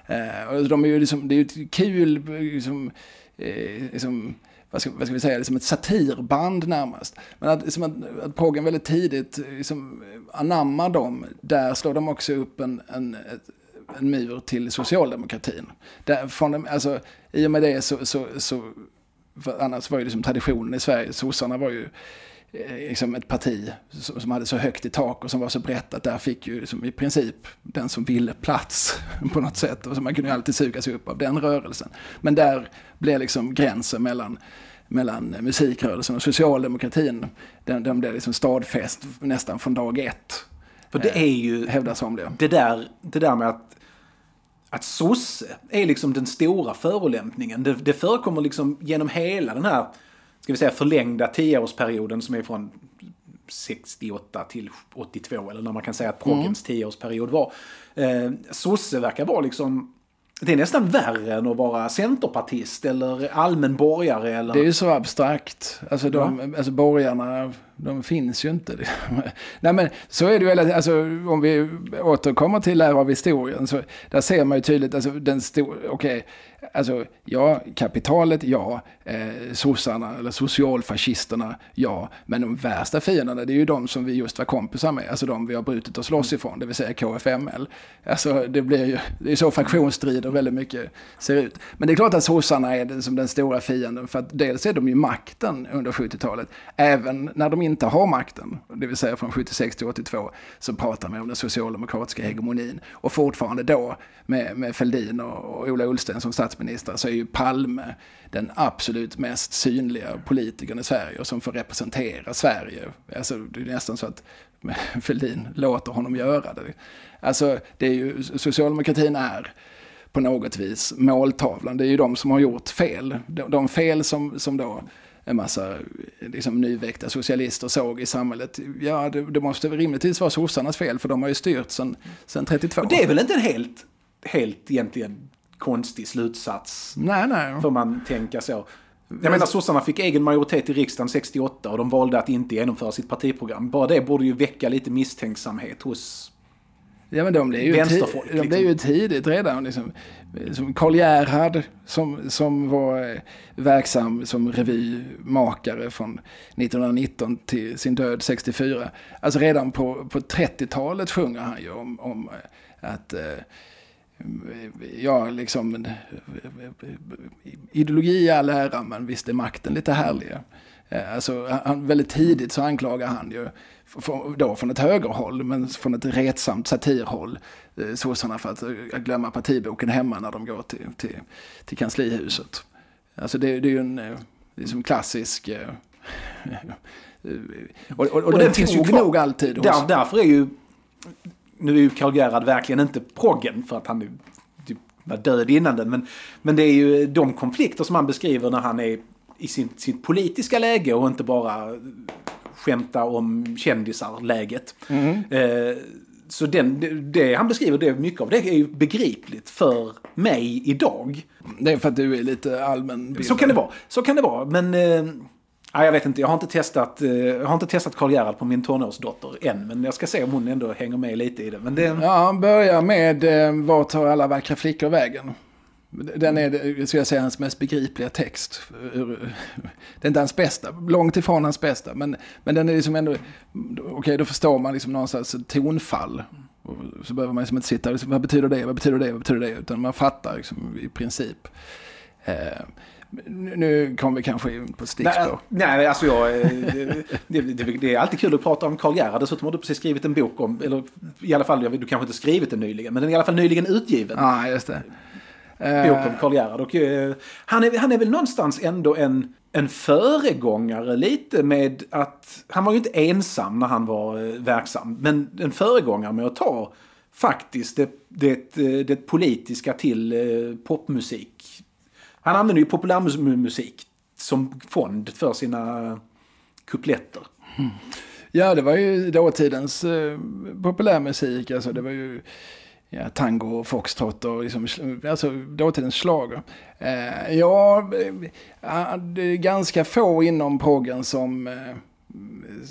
Eh, de är ju liksom, det är ju ett kul... Liksom, eh, liksom, vad, ska, vad ska vi säga, liksom ett satirband närmast. Men att, liksom att, att proggen väldigt tidigt liksom, anammar dem, där slår de också upp en, en, ett, en mur till socialdemokratin. Där, från dem, alltså, I och med det så, så, så annars var ju liksom traditionen i Sverige, sossarna var ju eh, liksom ett parti som, hade så högt i tak och som var så brett att där fick ju liksom i princip den som ville plats på något sätt. Och så man kunde ju alltid suga sig upp av den rörelsen. Men där blev liksom gränsen mellan mellan musikrörelsen och socialdemokratin, den, den blev liksom stadfäst nästan från dag ett. För det är ju... Hävdas somliga. Det där, det där med att att sosse är liksom den stora förolämpningen. Det, det förekommer liksom genom hela den här, ska vi säga förlängda tioårsperioden som är från 68 till 82 eller när man kan säga att proggens tioårsperiod var. Eh, sosse verkar vara liksom det är nästan värre än att vara centerpartist eller allmän borgare. Eller... Det är ju så abstrakt. Alltså, de, alltså borgarna, de finns ju inte. Nej men så är det ju, alltså, om vi återkommer till lära av historien, så där ser man ju tydligt, alltså den okej, okay, alltså ja, kapitalet, ja, eh, sossarna eller socialfascisterna, ja, men de värsta fienderna det är ju de som vi just var kompisar med, alltså de vi har brutit oss loss ifrån, det vill säga KFML. Alltså det blir ju, det är så fraktionsstrider väldigt mycket ser ut. Men det är klart att sossarna är den, som den stora fienden, för att dels är de ju makten under 70-talet, även när de inte har makten, det vill säga från 76 till 82, så pratar man om den socialdemokratiska hegemonin. Och fortfarande då, med, med Fälldin och, och Ola Ullsten som statsminister, så är ju Palme den absolut mest synliga politikern i Sverige och som får representera Sverige. Alltså, det är nästan så att Fälldin låter honom göra det. Alltså, det är ju, socialdemokratin är på något vis måltavlan. Det är ju de som har gjort fel. De, de fel som, som då en massa liksom, nyväckta socialister såg i samhället. Ja, det, det måste rimligtvis vara sossarnas fel för de har ju styrt sedan, sedan 32. Och det är väl inte en helt, helt egentligen konstig slutsats? Nej, nej. Får man tänka så. Jag menar sossarna fick egen majoritet i riksdagen 68 och de valde att inte genomföra sitt partiprogram. Bara det borde ju väcka lite misstänksamhet hos Ja men de blev ju, Vänsterfolk, de blev ju tidigt redan. Liksom, som Karl Gerhard som, som var eh, verksam som revymakare från 1919 till sin död 64. Alltså redan på, på 30-talet sjunger han ju om, om eh, att eh, ja, liksom ideologi i all ära, men visst är makten lite härlig. Alltså, han, väldigt tidigt så anklagar han ju då från ett högerhåll, men från ett retsamt satirhåll, eh, sossarna för att eh, glömma partiboken hemma när de går till, till, till kanslihuset. Alltså det, det är ju en eh, liksom klassisk... och, och, och, och den finns ju kvar. nog alltid. Där, därför är ju... Nu är ju Karl Gerhard verkligen inte proggen för att han typ var död innan den. Men, men det är ju de konflikter som han beskriver när han är i sin, sitt politiska läge och inte bara skämta om kändisar-läget. Mm. Eh, så den, det, det, han beskriver, det, mycket av det är ju begripligt för mig idag. Det är för att du är lite allmän Så kan det vara. Så kan det vara. Men eh, jag vet inte, jag har inte testat, eh, jag har inte testat Karl Gerhard på min tonårsdotter än. Men jag ska se om hon ändå hänger med lite i det. Men det... Ja, han börjar med eh, Var tar alla vackra flickor vägen? Den är, eh, skulle jag säga, hans mest begripliga text. Det är inte hans bästa, långt ifrån hans bästa. Men, men den är liksom ändå, okej okay, då förstår man liksom någonstans tonfall. Och så behöver man liksom inte sitta och liksom, vad betyder det, vad betyder det, vad betyder det? Utan man fattar liksom i princip. Eh, Eh, nu kommer vi kanske in på stickspår. Nej, nej, alltså jag... Det, det, det, är alltid kul att prata om Karl Gerhard. Dessutom har du precis skrivit en bok om, eller i alla fall, du kanske inte skrivit den nyligen, men den är i alla fall nyligen utgiven. Ja, just det. bok om Karl Gerhard. Och, eh, han, är, han är väl någonstans ändå en, en föregångare lite med att... Han var ju inte ensam när han var eh, verksam. Men en föregångare med att ta faktiskt det, det, eh, det politiska till eh, popmusik. Han använder ju populärmusik som fond för sina kupletter. Hmm. Ja, det var ju dåtidens eh, populärmusik. Alltså, det var ju ja, tango och foxtrot och liksom, alltså, dåtidens schlager. Eh, ja, eh, det är ganska få inom proggen som eh,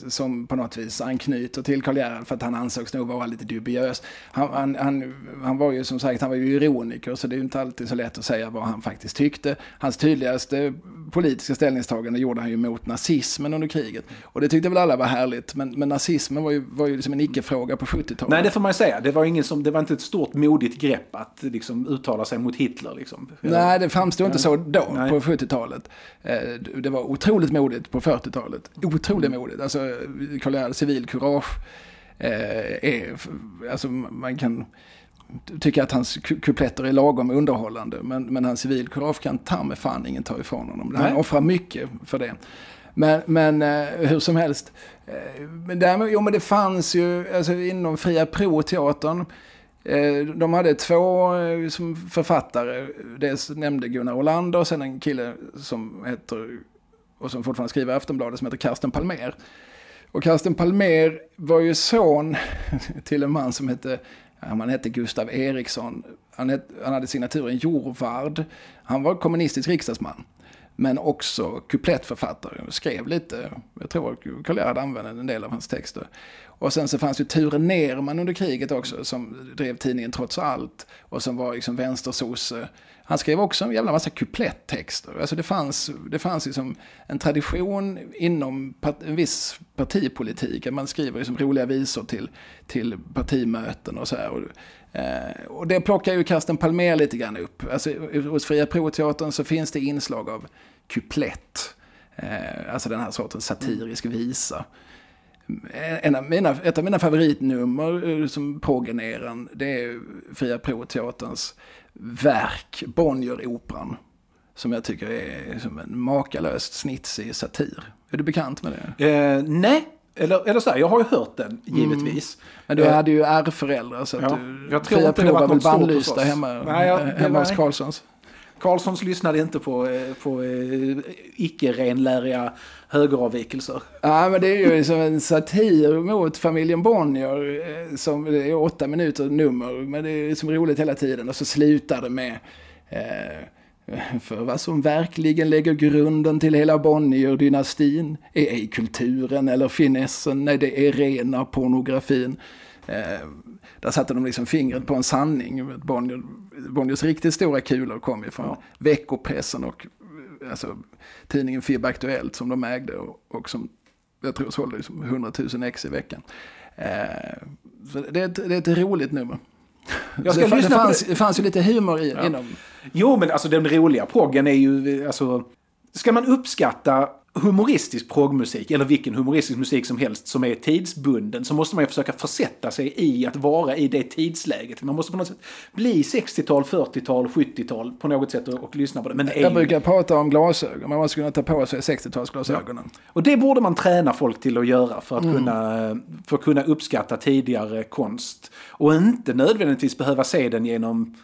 som på något vis anknyter till Karl Gerhard för att han ansågs nog vara lite dubiös. Han, han, han, han var ju som sagt han var ju ironiker så det är ju inte alltid så lätt att säga vad han faktiskt tyckte. Hans tydligaste politiska ställningstagande gjorde han ju mot nazismen under kriget. Och det tyckte väl alla var härligt men, men nazismen var ju, var ju liksom en icke-fråga på 70-talet. Nej, det får man ju säga. Det var, ingen som, det var inte ett stort modigt grepp att liksom, uttala sig mot Hitler. Liksom. Nej, det framstod inte så då Nej. på 70-talet. Eh, Det var otroligt modigt på 40-talet. Otroligt modigt. Alltså, Karl civilkurage eh, är, alltså man kan tycka att hans ku- kupletter är lagom underhållande. Men, men hans civilkurage kan ta med fan ingen ta ifrån honom. Han Nej. offrar mycket för det. Men, men eh, hur som helst. Eh, men därmed, jo men det fanns ju, alltså inom Fria Pro-teatern. Eh, de hade två som författare. Dels nämnde Gunnar Olander och sen en kille som heter, och som fortfarande skriver i Aftonbladet, som heter Karsten Palmer. Och Karsten Palmer var ju son till en man som hette, han hette Gustav Eriksson. Han, het, han hade signaturen Jorvard. Han var kommunistisk riksdagsman. Men också kuplettförfattare. Skrev lite, jag tror Karl Gerhard använde en del av hans texter. Och sen så fanns ju Ture Nerman under kriget också som drev tidningen Trots allt. Och som var liksom vänstersosse. Han skrev också en jävla massa kuplettexter. Alltså det fanns, det fanns liksom en tradition inom part, en viss partipolitik. Att man skriver liksom roliga visor till, till partimöten och så här. Och, eh, och det plockar ju Karsten Palmer lite grann upp. Alltså, hos Fria Proteatern så finns det inslag av kuplett. Eh, alltså den här sortens satirisk visa. En av mina, ett av mina favoritnummer eh, som proggeneran, det är Fria Pro-teaterns verk, Bonnieroperan. Som jag tycker är som en makalöst snitsig satir. Är du bekant med det? Eh, nej, eller, eller så här, jag har ju hört den givetvis. Men du Eh, hade ju ärrföräldrar så att Ja, du, jag tror Fria inte det var något stort hos oss. hemma, Nej, jag- eh, hemma hos var- Carlssons. Karlssons Karlssons lyssnade inte på, eh, på eh, icke-renläriga högeravvikelser. Ja, men det är ju som en satir mot familjen Bonnier. Eh, som det är åtta minuter nummer, men det är som roligt hela tiden. Och så slutar det med eh, för vad som verkligen lägger grunden till hela Bonnier-dynastin är ej kulturen eller finessen, nej det är rena pornografin. Eh, där satte de liksom fingret på en sanning. Bonnier, Bonniers riktigt stora kulor kom ju från veckopressen och alltså, tidningen FIB Aktuellt som de ägde och, och som jag tror sålde liksom 100 000 ex i veckan. Eh, så det, är ett, det är ett roligt nummer. Jag ska det, det, lyssna på fanns, det. det fanns ju lite humor i, inom... Jo, men alltså den roliga proggen är ju, alltså... Ska man uppskatta humoristisk progmusik, eller vilken humoristisk musik som helst som är tidsbunden, så måste man ju försöka försätta sig i att vara i det tidsläget. Man måste på något sätt bli 60-tal, 40-tal, 70-tal på något sätt och, och lyssna på det. Men det Jag ju- brukar prata om glasögon. Man måste kunna ta på sig 60-talsglasögonen. Och det borde man träna folk till att göra för att, kunna, för att kunna uppskatta tidigare konst. Och inte nödvändigtvis behöva se den genom,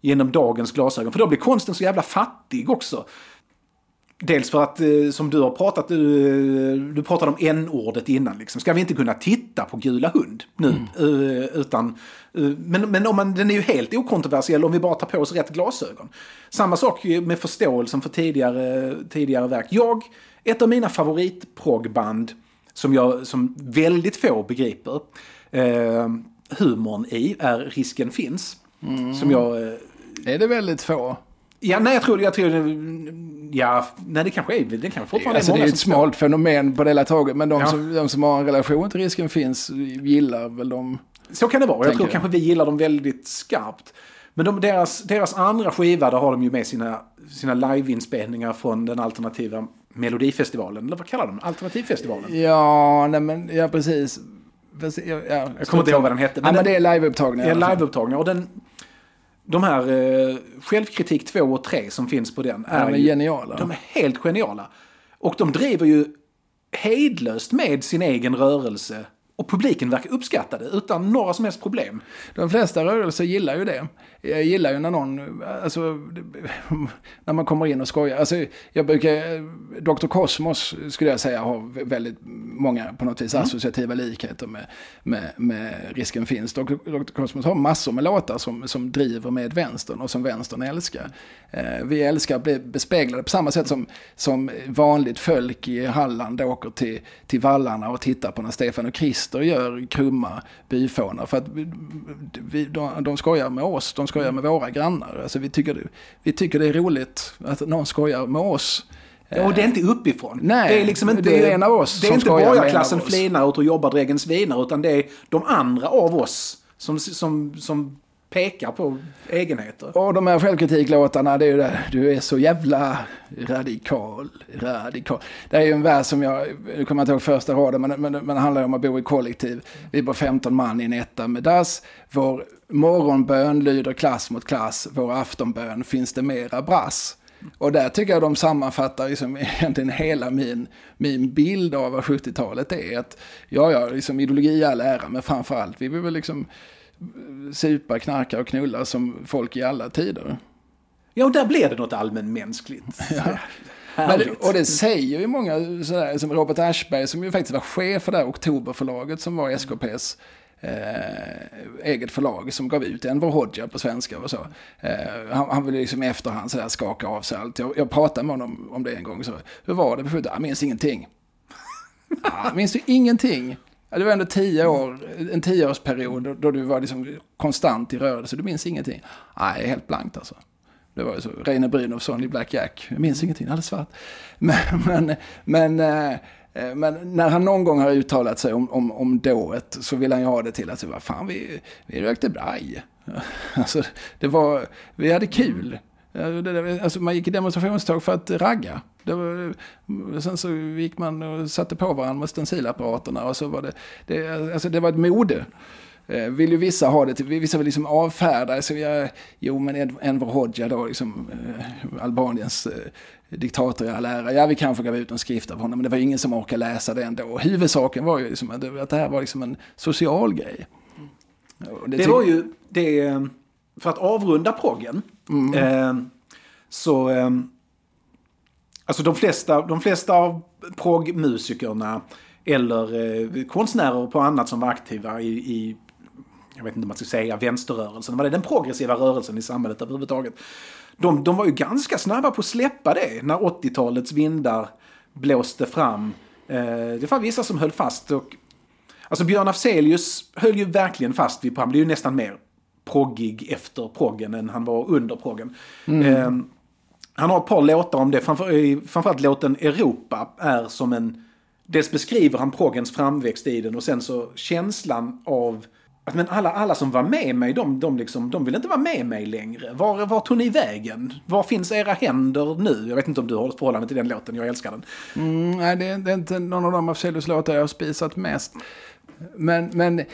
genom dagens glasögon. För då blir konsten så jävla fattig också. Dels för att, eh, som du har pratat, du, du pratade om n-ordet innan. Liksom. Ska vi inte kunna titta på Gula Hund nu? Eh, utan, eh, men men om man, den är ju helt okontroversiell om vi bara tar på oss rätt glasögon. Samma sak med förståelsen för tidigare, tidigare verk. Jag, ett av mina favoritproggband som, jag, som väldigt få begriper eh, humorn i är Risken finns. Som jag... Eh, Är det väldigt få? Ja, nej, jag tror, jag tror, ja, nej det kanske är, det kanske fortfarande Alltså, är det många är ett smalt fenomen på det hela taget. Men de, Ja. som, de som har en relation till risken finns gillar väl de... Så kan det vara. Jag tror jag. kanske vi gillar dem väldigt skarpt. Men de, deras, deras andra skiva, där har de ju med sina, sina liveinspelningar från den alternativa Melodifestivalen. Eller vad kallar de? Alternativfestivalen? Ja, nej men, ja precis. Fast, ja, ja, Jag kommer inte ihåg vad den hette. Ja, men det är liveupptagningar. är alla fall. liveupptagningar. Och den, de här eh, Självkritik 2 och 3 som finns på den är, De är ju, geniala. De är helt geniala. Och de driver ju hejdlöst med sin egen rörelse. Och publiken verkar uppskatta det utan några som helst problem. De flesta rörelser gillar ju det. Jag gillar ju när någon, alltså, när man kommer in och skojar. Alltså, jag brukar, Dr. Cosmos skulle jag säga har väldigt många på något vis associativa likheter med, med, med Risken finns. Dr. Dr. Cosmos har massor med låtar som, som driver med vänstern och som vänstern älskar. Eh, vi älskar att bli bespeglade på samma sätt som, som vanligt folk i Halland åker till, till vallarna och tittar på när Stefan och Krister gör krumma byfånar. För att vi, de, de skojar med oss, de skojar med våra grannar. Alltså vi, tycker, det- vi tycker det är roligt att någon skojar med oss. Och det är inte uppifrån. Nej, det är liksom inte, det är en av oss Det är inte borgarklassen flinar ut och jobbar dräggen svinar utan det är de andra av oss som, som, som pekar på egenheter. Och de här självkritiklåtarna, det är ju det, du är så jävla radikal, radikal. Det är ju en vers som jag, nu kommer jag inte ihåg första raden, men, men, men det handlar ju om att bo i kollektiv. Vi bor 15 man i en etta med dass. Vår morgonbön lyder klass mot klass, vår aftonbön finns det mera brass. Och där tycker jag de sammanfattar liksom egentligen hela min, min bild av vad 70-talet är. Att, ja, ja, liksom ideologi i all ära, men framförallt, vi vill väl liksom supa, knarka och knulla som folk i alla tider. Ja, och där blir det något allmänmänskligt. Ja. Det- och det säger ju många, sådär, som Robert Aschberg som ju faktiskt var chef för det här Oktoberförlaget som var SKPs eh, eget förlag som gav ut Enver Hoxha på svenska och så. Eh, han, han ville liksom i efterhand sådär skaka av sig allt. Jag, jag pratade med honom om det en gång. Så, Hur var det på 70 Jag minns ingenting. Ja, minns du ingenting? Det var ändå tio år, en tioårsperiod då- du var liksom konstant i rörelse. Du minns ingenting? Nej, helt blankt alltså. Det var ju så. Reine Brynolfsson i Black Jack. Jag minns ingenting, alldeles svart. Men, men, men, eh, eh, men när han någon gång har uttalat sig om, om, om dået så vill han ju ha det till att vad fan, vi, vi rökte braj. Alltså, det var, vi hade kul. Det- det- Alltså, man gick i demonstrationståg för att ragga. Det var, sen så gick man och satte på varandra med stencilapparaterna och så var det, det, alltså det var ett mode. Eh, vill ju vissa ha det vissa vill liksom avfärda, så jag, jo men Enver Hoxha då, liksom, eh, Albaniens eh, diktator i all ära, ja vi kanske gav ut en skrift av honom, men det var ingen som orkade läsa det ändå. Huvudsaken var ju liksom att, det, det här var liksom en social grej. Och Det tyck- var ju det, för att avrunda proggen, eh, så... Eh, alltså de flesta, de flesta av proggmusikerna eller eh, konstnärer på annat som var aktiva i, i jag vet inte om man ska säga vänsterrörelsen, var det den progressiva rörelsen i samhället överhuvudtaget. De, de var ju ganska snabba på att släppa det när 80-talets vindar blåste fram. Eh, det var vissa som höll fast och Alltså Björn Afzelius höll ju verkligen fast vid, han blev ju nästan mer proggig efter proggen än han var under proggen. Eh, han har ett par låtar om det, framför, eh, framförallt låten Europa är som en... Dels beskriver han proggens framväxt i den och sen så känslan av att men alla, alla som var med mig, de, de, liksom, de vill inte vara med mig längre. Var, var tog ni vägen? Var finns era händer nu? Jag vet inte om du har ett förhållande till den låten, jag älskar den. Mm, nej, det är, det är inte någon av de Afzelius låtar jag har spisat mest. Men, men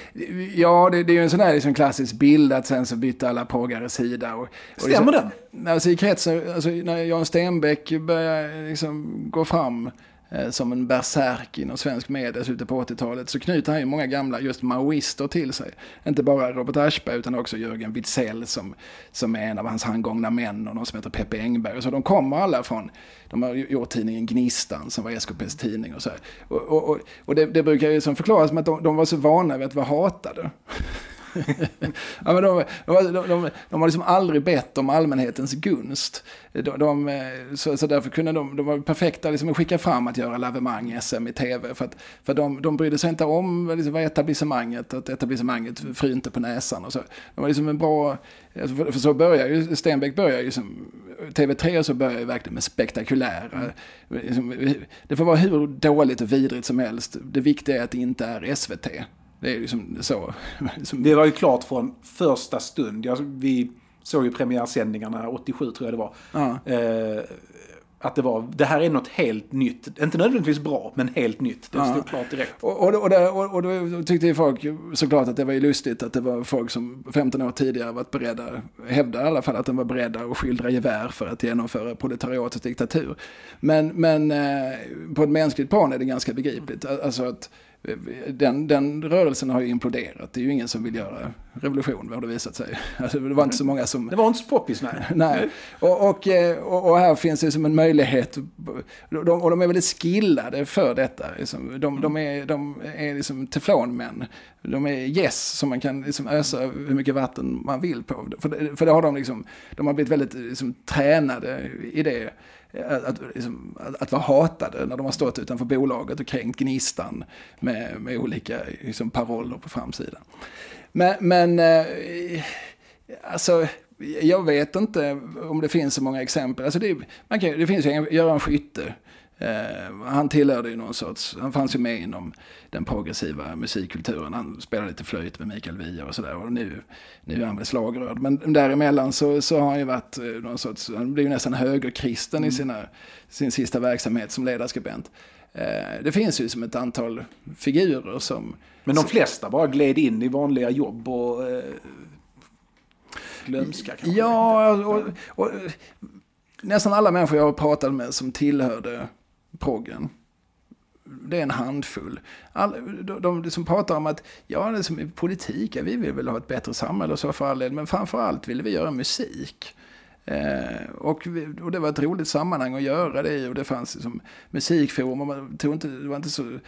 ja, det, det är ju en sån här liksom klassisk bild att sen så bytte alla proggare sida. Och, och Stämmer liksom, den? Alltså i kretsen, alltså när Jan Stenbeck började liksom gå fram Eh, som en bärsärk inom svensk media i slutet på 80-talet så knyter han ju många gamla just maoister till sig. Inte bara Robert Aschberg utan också Jörgen Witzell som, som är en av hans handgångna män och någon som heter Peppe Engberg. Så de kommer alla från, de har gjort tidningen Gnistan som var SKPs tidning och så här. Och, och, och, och det, det brukar ju som förklaras med att de, de var så vana vid att vara hatade. ja, men de, de, de, de, de har liksom aldrig bett om allmänhetens gunst. De, de, eh, så, så därför kunde de, de var perfekta liksom, att skicka fram att göra lavemang SM i tv. För, att, för de, de brydde sig inte om liksom, vad etablissemanget, att etablissemanget frynte på näsan och så. De var liksom en bra, alltså för, för så börjar ju, Stenbeck börjar ju som, TV3 så börjar ju verkligen med spektakulära, liksom, det får vara hur dåligt och vidrigt som helst. Det viktiga är att det inte är SVT. Det är ju som så. Det var ju klart från första stund. Jag, vi såg ju premiärsändningarna 87 tror jag det var. ja. Eh, att det var, det här är något helt nytt. Inte nödvändigtvis bra, men helt nytt. Det stod klart direkt. Och, och, och, och, och då tyckte ju folk såklart att det var ju lustigt att det var folk som 15 år tidigare varit beredda, hävdade i alla fall att de var beredda att skildra gevär för att genomföra proletariatets diktatur. Men, men eh, på ett mänskligt plan är det ganska begripligt. Alltså att den, den rörelsen har ju imploderat. Det är ju ingen som vill göra revolution, har det visat sig. Alltså, det var inte så många som... Det var inte så poppis, nej. nej. Och, och, och, och, här finns det som en möjlighet. De, och de är väldigt skillade för detta. Liksom. De, de, är, de är liksom teflonmän. De är yes som man kan liksom ösa hur mycket vatten man vill på. För, för det har de liksom, de har blivit väldigt liksom, tränade i det att, liksom, att, att, vara hatade när de har stått utanför bolaget och kränkt Gnistan med, med olika liksom, paroller på framsidan. Men, men eh, alltså, jag vet inte om det finns så många exempel. Alltså det, man kan, det finns ju Göran Skytte Eh, han tillhörde ju någon sorts, han fanns ju med inom den progressiva musikkulturen. Han spelade lite flöjt med Mikael Wiehe och sådär. Och nu, nu är han väl slagrörd. Men däremellan så, så har han ju varit eh, någon sorts, han blev ju nästan högerkristen mm. i sina, sin sista verksamhet som ledarskribent. Eh, det finns ju som ett antal figurer som... Men de flesta bara gled in i vanliga jobb och eh, glömska kanske? Ja, och, och, och nästan alla människor jag har pratat med som tillhörde proggen. Det är en handfull. All, de, de som pratar om att, ja, det är som i politik, ja, vi vill väl ha ett bättre samhälle och så för all del, men framförallt vill vi göra musik. Eh, och, vi, och, det var ett roligt sammanhang att göra det i och det fanns liksom musikforum och man tog inte, det var inte så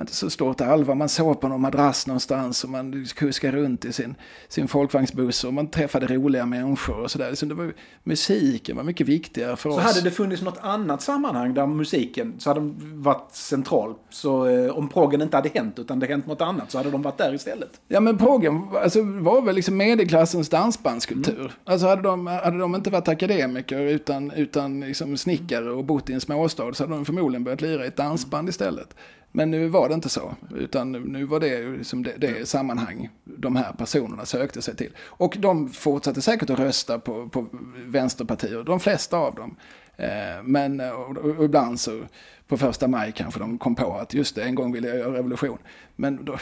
var inte så stort allvar. Man sov på någon madrass någonstans och man kuskade runt i sin, sin folkvagnsbuss och man träffade roliga människor och sådär. Så det var, musiken var mycket viktigare för så oss. Så hade det funnits något annat sammanhang där musiken så hade de varit central. Så eh, om proggen inte hade hänt utan det hänt något annat så hade de varit där istället. Ja men proggen alltså, var väl liksom medelklassens dansbandskultur. Mm. Alltså hade de, hade de inte varit akademiker utan, utan liksom snickare och bott i en småstad så hade de förmodligen börjat lira i ett dansband istället. Men nu var det inte så, utan nu var det liksom det, det sammanhang de här personerna sökte sig till. Och de fortsatte säkert att rösta på, på vänsterpartier, de flesta av dem. Eh, men och, och ibland så på första maj kanske de kom på att just det, en gång ville jag göra revolution. Men, då,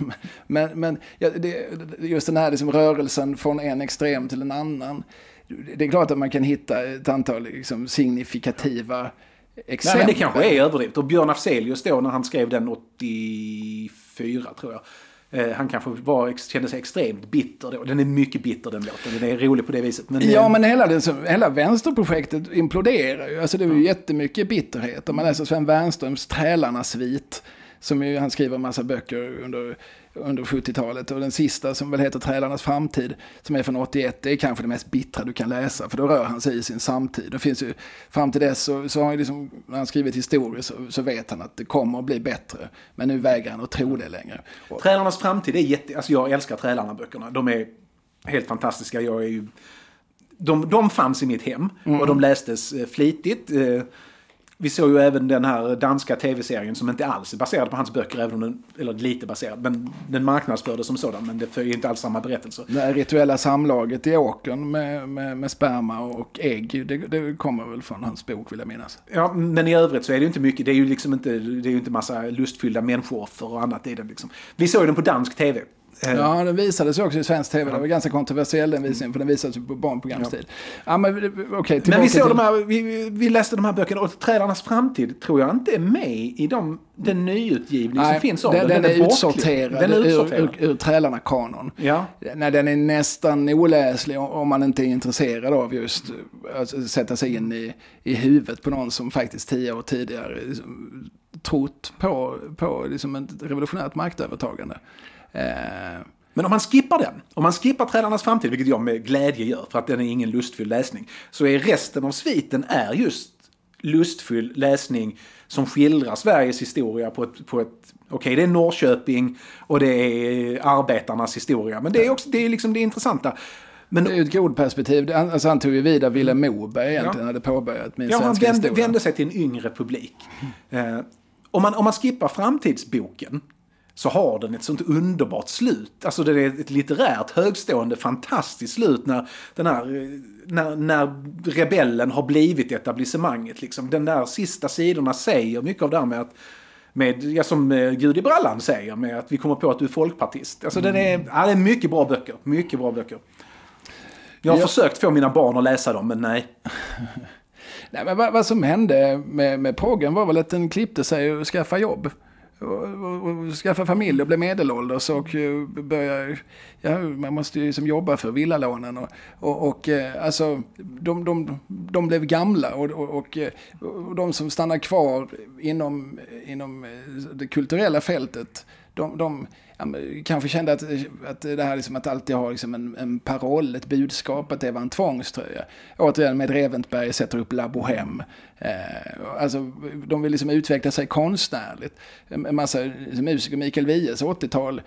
men, men ja, det, just den här liksom rörelsen från en extrem till en annan. Det är klart att man kan hitta ett antal liksom signifikativa exempel. Nej, men det kanske är överdrivet. Och Björn Afzelius då när han skrev den 84 tror jag. Eh, han kanske var, kände sig extremt bitter då. Den är mycket bitter den låten. Den är rolig på det viset. Men, ja, eh, men hela, den, hela vänsterprojektet imploderar ju. Alltså det är ju mm. jättemycket bitterhet. Om man läser Sven Wernströms Trälarnas svit. Som ju, han skriver en massa böcker under under 70-talet. Och den sista som väl heter Trälarnas framtid, som är från 81, det är kanske det mest bittra du kan läsa. För då rör han sig i sin samtid. Det finns ju, fram till dess så, så har han liksom, när han skrivit historier så, så vet han att det kommer att bli bättre. Men nu vägrar han att tro det längre. Trälarnas framtid är jätte, alltså jag älskar Trälarna-böckerna. De är helt fantastiska. Jag är ju de, de fanns i mitt hem och de lästes eh, flitigt. Vi såg ju även den här danska tv-serien som inte alls är baserad på hans böcker, även om den, eller lite baserad, men den marknadsfördes som sådan, men det följer inte alls samma berättelse. Det rituella samlaget i åkern med, med, med sperma och ägg, det, det, kommer väl från hans bok vill jag minnas. Ja, men i övrigt så är det ju inte mycket, det är ju liksom inte, det är ju inte massa lustfyllda människooffer och annat i den liksom. Vi såg den på dansk tv. Eh. Ja, den visades också i svensk tv. Det var ganska kontroversiell den visningen, för den visades ju på barnprogramstid. Ja. ja, men okay, men vi, såg till... de här, vi, vi läste de här böckerna och Trädarnas framtid tror jag inte är med i de, den nyutgivning Nej, som finns av den. Den, den är, är utsorterad, den är utsorterad. Ur, ur, ur Trälarna-kanon. Ja. Nej, den är nästan oläslig om man inte är intresserad av just att sätta sig in i, i huvudet på någon som faktiskt tio år tidigare liksom, trott på, på liksom ett revolutionärt maktövertagande. Eh, men om man skippar den, om man skippar Trälarnas framtid, vilket jag med glädje gör för att den är ingen lustfylld läsning, så är resten av sviten är just lustfylld läsning som skildrar Sveriges historia på ett, på ett okej okay, det är Norrköping och det är arbetarnas historia, men det är också det är liksom det intressanta. Men, det är ju ett grodperspektiv. Alltså han tog ju vidare Vilhelm Moberg egentligen, ja. hade påbörjat min ja, svenska han vände, vände sig till en yngre publik. Mm. Eh, om, man, om man skippar framtidsboken så har den ett sånt underbart slut. Alltså det är ett litterärt högstående fantastiskt slut när den här, eh, när, när rebellen har blivit etablissemanget. Liksom. Den där sista sidorna säger mycket av det här med att med, ja, som eh, Gud i brallan säger, med att vi kommer på att du är folkpartist. Alltså den är, ja, det är mycket bra böcker. Mycket bra böcker. Jag har Ja. försökt få mina barn att läsa dem, men nej. Nej, men vad, vad som hände med, med proggen var väl att den klippte sig och skaffade jobb. Och, skaffa familj och bli medelålders och eh, börja, ja, man måste ju liksom jobba för villalånen och, och, och eh, alltså de, de, de blev gamla och, och, och, eh, de som stannar kvar inom, inom det kulturella fältet de, de kanske kände att, att det här liksom att alltid ha liksom en, en paroll, ett budskap, att det var en tvångströja. Återigen med Reventberg sätter upp La Bohème. Eh, alltså, de vill liksom utveckla sig konstnärligt. En en massa liksom, musiker, Mikael Wiehes 80-tal,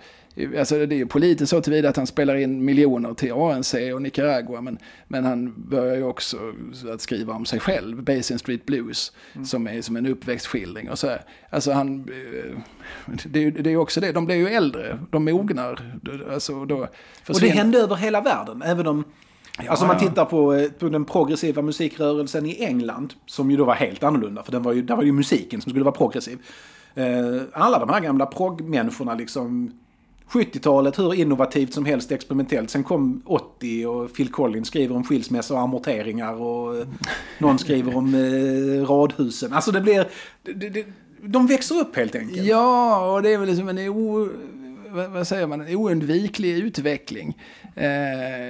alltså det är ju politiskt så tillvida att han spelar in miljoner till ANC och Nicaragua, men, men han börjar ju också att skriva om sig själv, Basin Street Blues, som är som en uppväxtskildring och så här. Alltså han, eh, det det är ju också det, de blir ju äldre, de mognar. Alltså då Och det hände över hela världen, även om... alltså om man ja. tittar på, eh, på den progressiva musikrörelsen i England, som ju då var helt annorlunda, för den var ju, där var ju musiken som skulle vara progressiv. Eh, alla de här gamla proggmänniskorna liksom, 70-talet hur innovativt som helst experimentellt. Sen kom 80 och Phil Collins skriver om skilsmässa och amorteringar och någon skriver om eh, radhusen. Alltså det blir... Det, det, de växer upp helt enkelt. Ja, och det är väl liksom en o, vad, säger man, en oundviklig utveckling. Eh,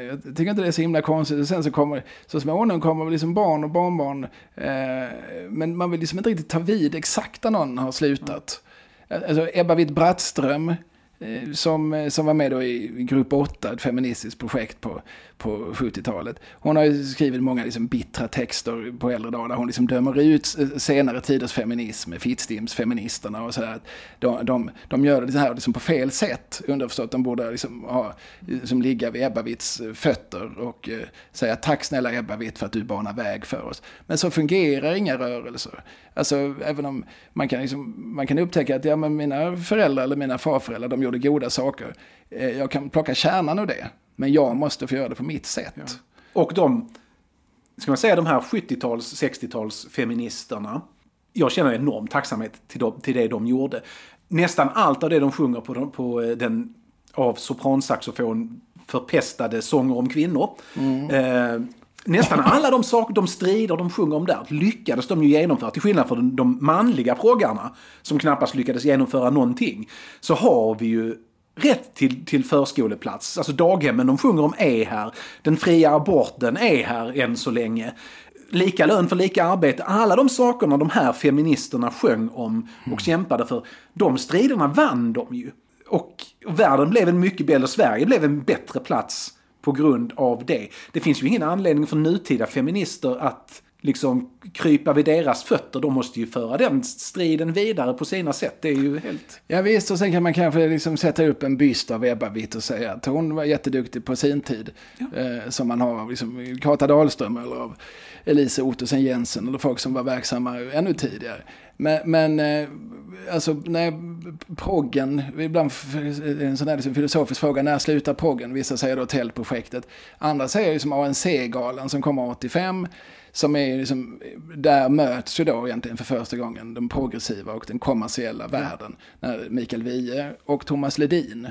jag tycker inte det är så himla konstigt. Och sen så kommer, så småningom kommer liksom barn och barnbarn. Eh, men man vill liksom inte riktigt ta vid exakt när någon har slutat. Alltså Ebba Witt-Brattström Eh, som, eh, som var med då i Grupp 8, ett feministiskt projekt på, på 70-talet. Hon har ju skrivit många liksom bittra texter på äldre dagar där hon liksom dömer ut senare tiders feminism, Fittstimsfeministerna och sådär. De, de, de gör det här liksom på fel sätt, underförstått. De borde liksom ha, liksom ligga vid Ebba Witts eh, fötter och eh, säga tack snälla Ebba Witt för att du banar väg för oss. Men så fungerar inga rörelser. Alltså även om man kan, liksom, man kan upptäcka att ja, men mina föräldrar eller mina farföräldrar de gjorde goda saker. Eh, jag kan plocka kärnan ur det. Men jag måste få göra det på mitt sätt. Och de, ska man säga de här 70-tals, 60-tals feministerna. Jag känner enorm tacksamhet till, dem, till det de gjorde. Nästan allt av det de sjunger på, på eh, den av sopransaxofon förpestade sånger om kvinnor. Eh, nästan alla de saker, de strider de sjunger om där lyckades de ju genomföra. Till skillnad från de manliga proggarna som knappast lyckades genomföra någonting. Så har vi ju rätt till, till förskoleplats. Alltså daghemmen de sjunger om är här. Den fria aborten är här än så länge. Lika lön för lika arbete. Alla de sakerna de här feministerna sjöng om och kämpade för. De striderna vann de ju. Och världen blev en mycket bättre, Sverige blev en bättre plats på grund av det. Det finns ju ingen anledning för nutida feminister att liksom krypa vid deras fötter. De måste ju föra den striden vidare på sina sätt. Det är ju helt... Ja visst, och sen kan man kanske liksom sätta upp en byst av Ebba Witt och säga att hon var jätteduktig på sin tid. Eh, som man har av liksom Kata Dahlström eller av Elise Ottesen Jensen eller folk som var verksamma ännu tidigare. Men, men eh, alltså när proggen, ibland en sån här liksom filosofisk fråga, när slutar proggen? Vissa säger då tältprojektet. Andra säger liksom ANC-galan som kommer 85. Som är liksom, där möts ju då egentligen för första gången den progressiva och den kommersiella världen. När Mikael Wiehe och Thomas Ledin,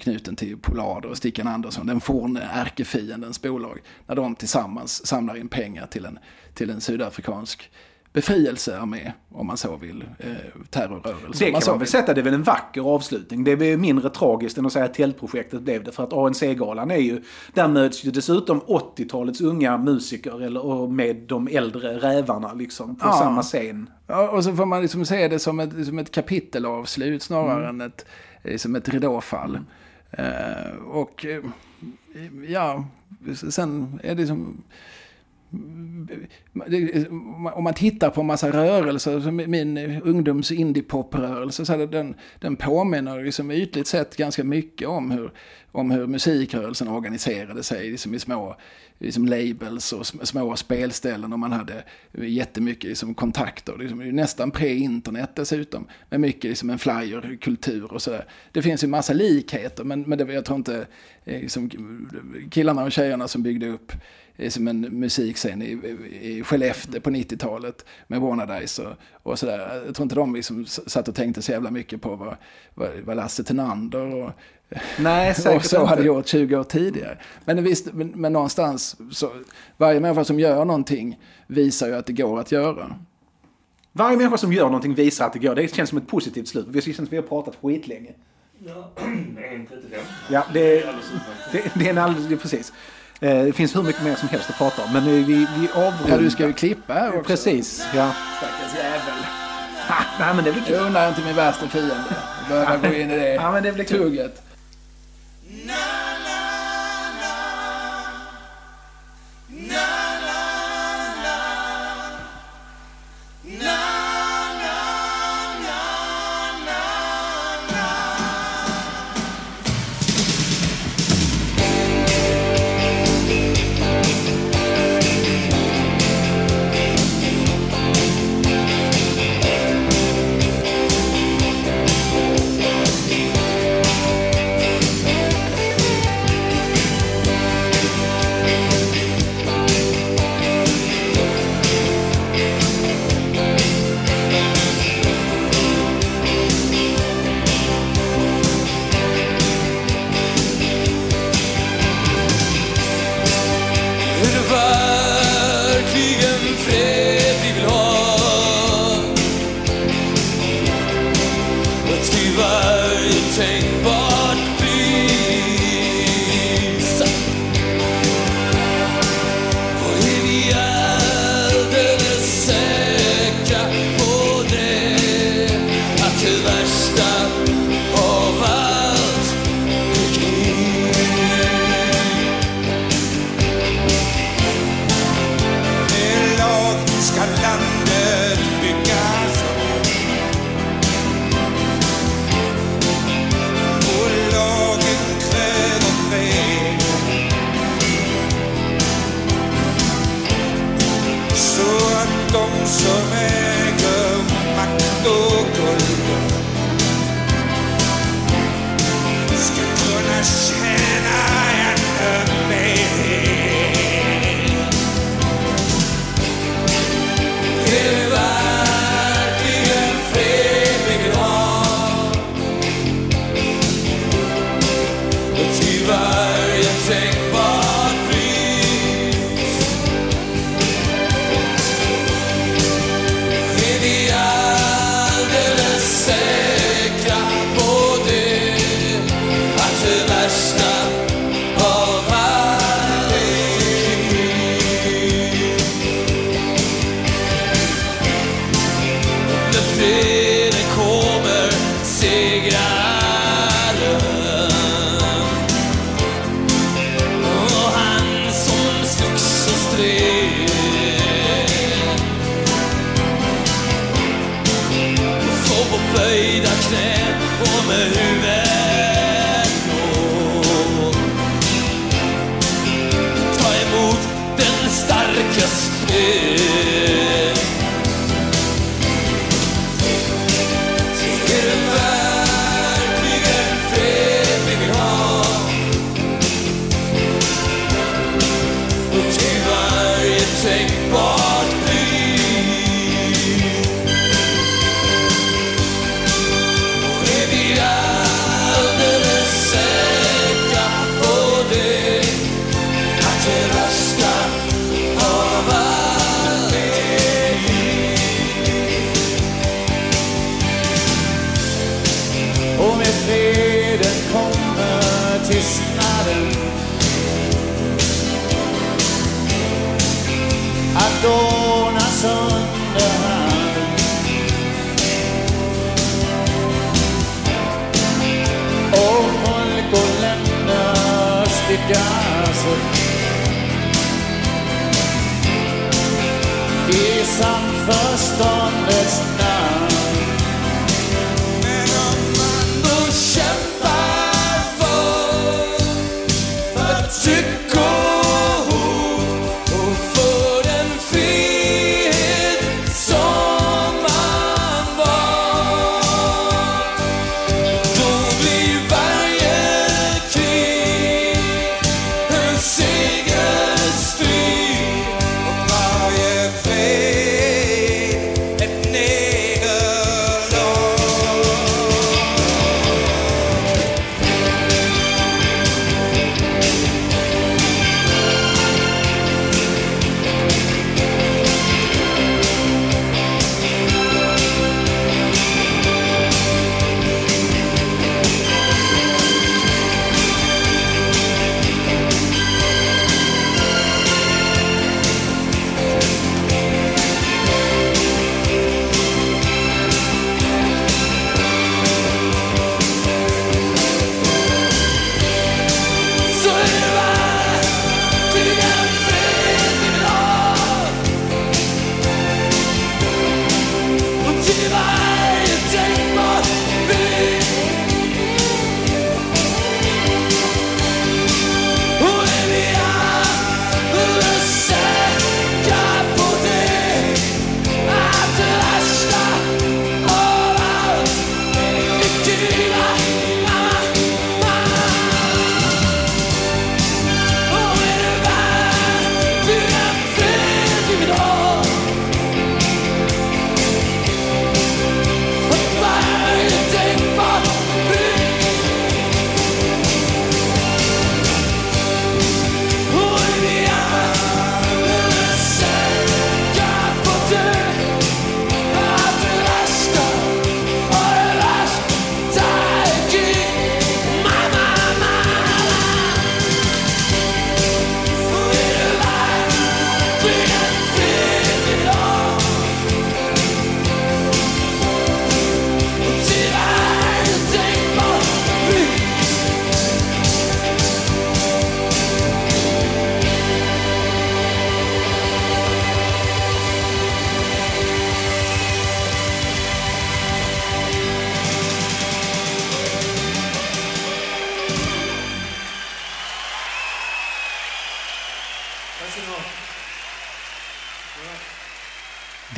knuten till Polar och Stickan Andersson, den forne ärkefiendens bolag, när de tillsammans samlar in pengar till en, till en sydafrikansk befrielsearmé, om man så vill, eh, terrorrörelse. Det man kan man väl sätta, det är väl en vacker avslutning. Det är mindre tragiskt än att säga att tältprojektet blev det. För att ANC-galan är ju, där möts ju dessutom 80-talets unga musiker eller, och med de äldre rävarna liksom på Ja. samma scen. Ja, och så får man liksom se det som ett, som ett kapitelavslut snarare än ett, eh, som ett ridåfall. Eh, och eh, ja, sen är det som... det- om man tittar på en massa rörelser, som min ungdoms indiepop-rörelse, så den, den påminner liksom ytligt sett ganska mycket om hur, om hur musikrörelsen organiserade sig liksom i små liksom labels och små spelställen och man hade jättemycket liksom kontakter. Liksom, nästan pre-internet dessutom. Med mycket liksom en flyerkultur och sådär. Det finns ju massa likheter men, men det, jag tror inte eh, liksom, killarna och tjejerna som byggde upp som en musikscen i, i Skellefteå på 90-talet med Warnadice och, och sådär. Jag tror inte de liksom satt och tänkte så jävla mycket på vad, vad, vad Lasse Thenander och, Nej, och så inte. hade gjort 20 år tidigare. Men, visst, men, men någonstans, så, varje människa som gör någonting visar ju att det går att göra. Varje människa som gör någonting visar att det går. Det känns som ett positivt slut. Det känns som att vi har pratat skitlänge. Ja, 1.35. Ja, det, det, det är en alldeles... Det är precis. Eh, Det finns hur mycket mer som helst att prata om. Men nu, vi, vi avrundar. Ja, du ska ju klippa här också. Precis, ja. Stackars jävel. Ha, nej, men det blir kul. Jag undrar inte min värsta fiende. Behöver gå in i det Ja, men det blir kul. tugget.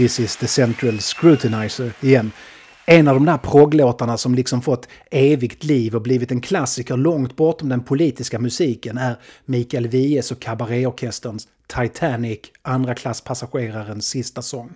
This is the central scrutinizer igen. En av de där progglåtarna som liksom fått evigt liv och blivit en klassiker långt bortom den politiska musiken är Mikael Wiehes och Kabaréorkesterns Titanic, andra klasspassagerarens sista sång.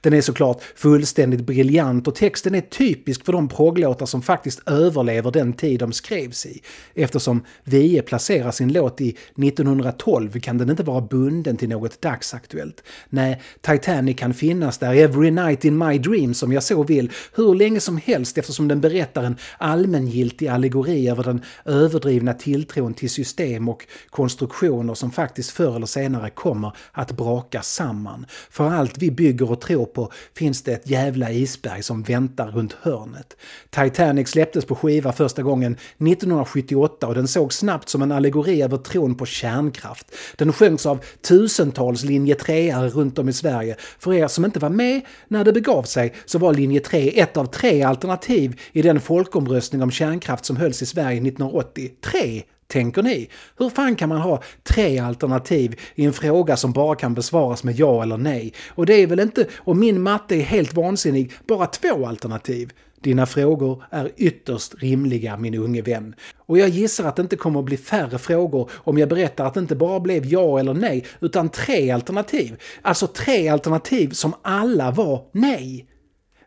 Den är såklart fullständigt briljant och texten är typisk för de progglåtar som faktiskt överlever den tid de skrevs i. Eftersom Wiehe placerar sin låt i 1912 kan den inte vara bunden till något dagsaktuellt. Nej, Titanic kan finnas där every night in my dream som jag så vill hur länge som helst eftersom den berättar en allmängiltig allegori över den överdrivna tilltron till system och konstruktioner som faktiskt förr eller senare kommer att braka samman. För allt vi bygger och tror på finns det ett jävla isberg som väntar runt hörnet. Titanic släpptes på skiva första gången 1978 och den såg snabbt som en allegori över tron på kärnkraft. Den sjöngs av tusentals linje 3 runt om i Sverige. För er som inte var med när det begav sig så var linje 3 ett av tre alternativ i den folkomröstning om kärnkraft som hölls i Sverige 1980. Tre Tänker ni? Hur fan kan man ha tre alternativ i en fråga som bara kan besvaras med ja eller nej? Och det är väl inte, om min matte är helt vansinnig, bara två alternativ? Dina frågor är ytterst rimliga min unge vän. Och jag gissar att det inte kommer att bli färre frågor om jag berättar att det inte bara blev ja eller nej, utan tre alternativ. Alltså tre alternativ som alla var nej.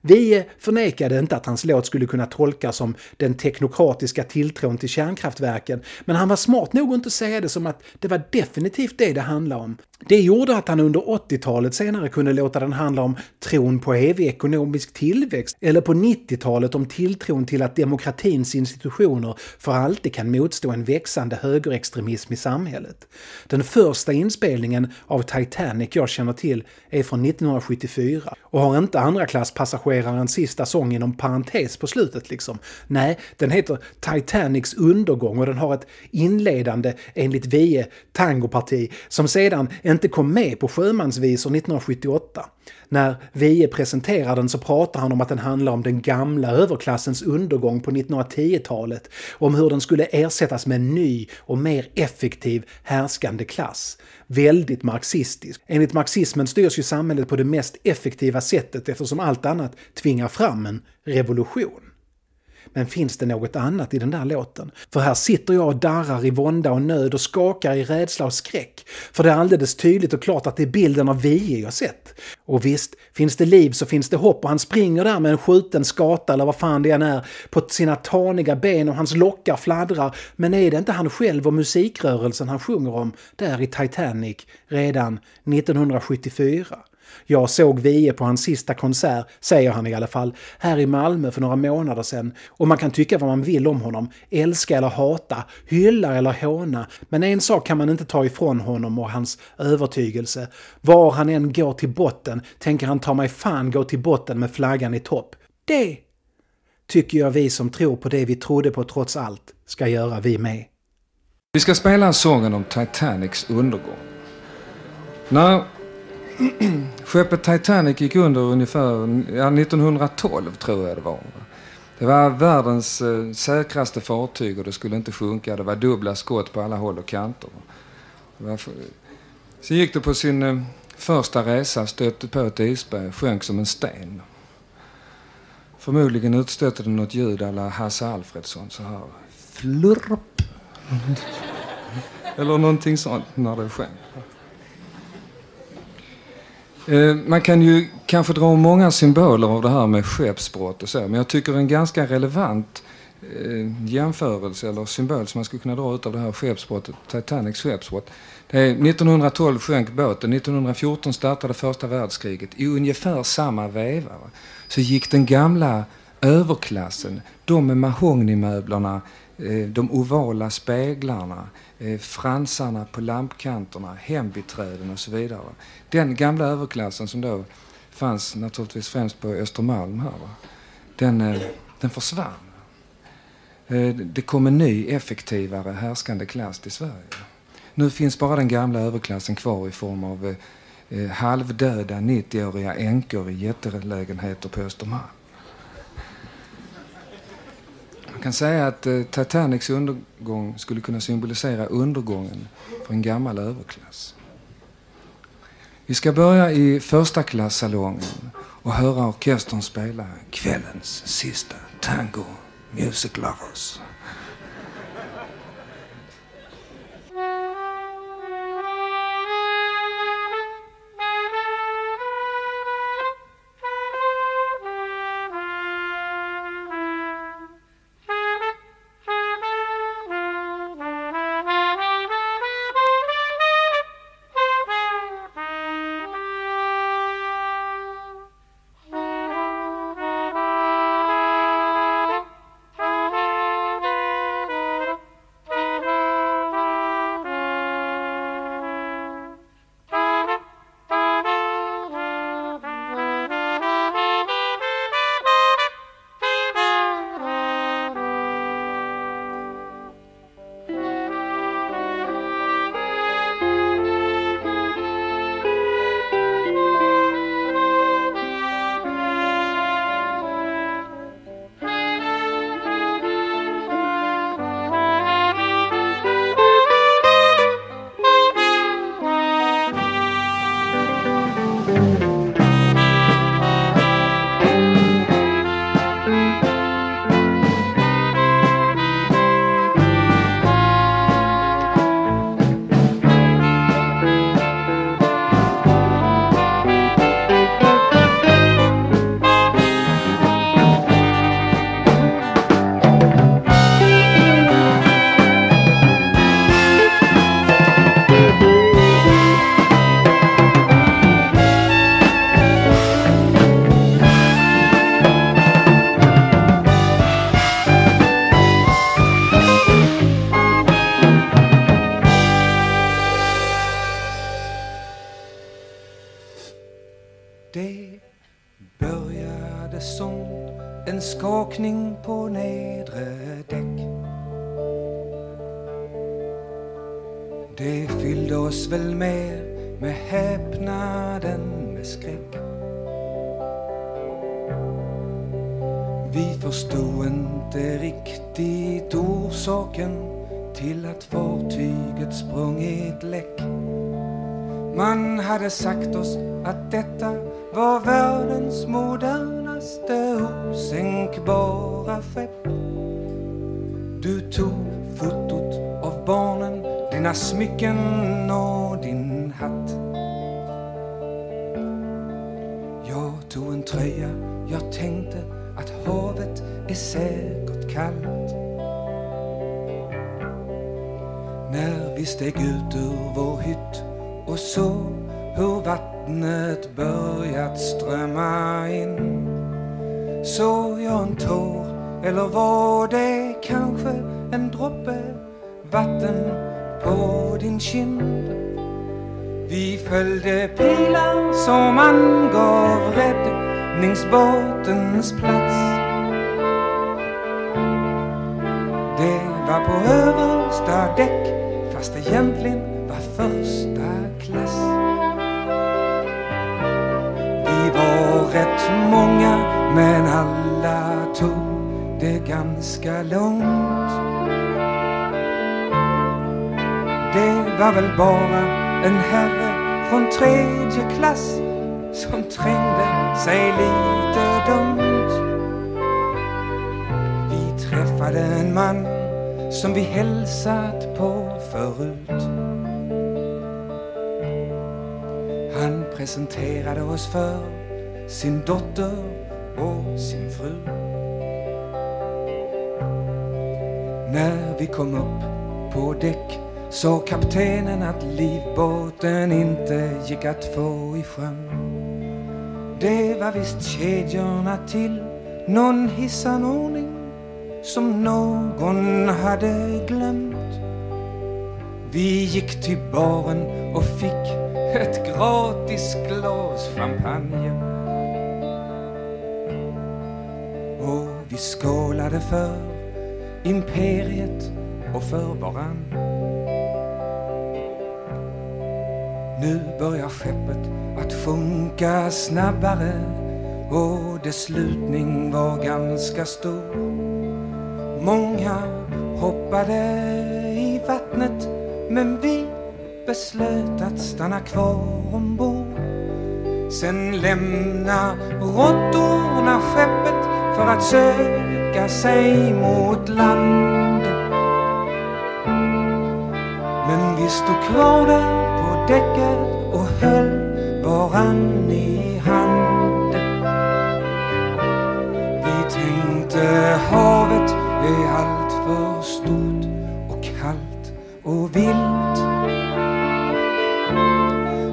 Vi förnekade inte att hans låt skulle kunna tolkas som den teknokratiska tilltron till kärnkraftverken, men han var smart nog att inte säga det som att det var definitivt det det handlade om. Det gjorde att han under 80-talet senare kunde låta den handla om tron på evig ekonomisk tillväxt, eller på 90-talet om tilltron till att demokratins institutioner för alltid kan motstå en växande högerextremism i samhället. Den första inspelningen av Titanic jag känner till är från 1974 och har inte andra klass passagerarens sista sång inom parentes på slutet liksom. Nej, den heter Titanics undergång och den har ett inledande, enligt Vie, tangoparti som sedan inte kom med på Sjömansvisor 1978. När Wiehe presenterar den så pratar han om att den handlar om den gamla överklassens undergång på 1910-talet och om hur den skulle ersättas med en ny och mer effektiv härskande klass. Väldigt marxistisk. Enligt marxismen styrs ju samhället på det mest effektiva sättet eftersom allt annat tvingar fram en revolution. Men finns det något annat i den där låten? För här sitter jag och darrar i vånda och nöd och skakar i rädsla och skräck. För det är alldeles tydligt och klart att det är bilden av Wiehe jag sett. Och visst, finns det liv så finns det hopp och han springer där med en skjuten skata eller vad fan det än är på sina taniga ben och hans lockar fladdrar. Men är det inte han själv och musikrörelsen han sjunger om där i Titanic redan 1974? Jag såg Wiehe på hans sista konsert, säger han i alla fall, här i Malmö för några månader sedan. Och man kan tycka vad man vill om honom, älska eller hata, hylla eller håna. Men en sak kan man inte ta ifrån honom och hans övertygelse. Var han än går till botten tänker han ta mig fan gå till botten med flaggan i topp. Det tycker jag vi som tror på det vi trodde på trots allt ska göra vi med. Vi ska spela sången om Titanics undergång. När skeppet Titanic gick under ungefär ja, 1912 tror jag det var. Det var världens eh, säkraste fartyg och det skulle inte sjunka. Det var dubbla skott på alla håll och kanter. För... Gick det på sin eh, första resa, stötte på ett isberg, sjönk som en sten. Förmodligen utstötte det något ljud alla Hasse Alfredsson så här. Flurp. Eller någonting sånt när det sjönk. Eh, man kan ju kanske dra många symboler av det här med skeppsbrott och så, men jag tycker en ganska relevant eh, jämförelse eller symbol som man skulle kunna dra ut av det här skeppsbrottet, Titanics skeppsbrott. Det är 1912 sjönk båten, 1914 startade första världskriget. I ungefär samma veva så gick den gamla överklassen, de med mahognymöblerna, eh, de ovala speglarna, Eh, fransarna på lampkanterna, hembiträden och så vidare. Den gamla överklassen som då fanns naturligtvis främst på Östermalm här, va? Den, eh, den försvann. Eh, det kom en ny, effektivare, härskande klass till Sverige. Nu finns bara den gamla överklassen kvar i form av halvdöda 90-åriga änkor i jättelägenheter på Östermalm. Man kan säga att eh, Titanics undergång skulle kunna symbolisera undergången för en gammal överklass. Vi ska börja i första klassalongen och höra orkestern spela kvällens sista tango Music Lovers. Vi förstod inte riktigt orsaken till att fartyget sprungit läck. Man hade sagt oss att detta var världens modernaste osänkbara skepp. Du tog fotot av barnen, dina smycken och din hatt. Jag tog en tröja, jag tänkte havet är säkert kallt. När vi steg ut ur vår hytt och såg hur vattnet börjat strömma in såg jag en tår, eller var det kanske en droppe vatten på din kind? Vi följde pilar som angav räddningsbåtens plats. Men alla tog det ganska lugnt. Det var väl bara en herre från tredje klass som trängde sig lite dumt. Vi träffade en man som vi hälsat på förut. Han presenterade oss för sin dotter och sin fru. När vi kom upp på däck sa kaptenen att livbåten inte gick att få i sjön. Det var visst kedjorna till någon hissanordning som någon hade glömt. Vi gick till baren och fick ett gratis glas champagne. Vi skålade för imperiet och för varann. Nu börjar skeppet att sjunka snabbare och dess slutning var ganska stor. Många hoppade i vattnet men vi beslöt att stanna kvar ombord. Sen lämna råttorna skeppet för att söka sig mot land. Men vi stod kvar där på däcket och höll varann i hand. Vi tänkte havet är allt för stort och kallt och vilt.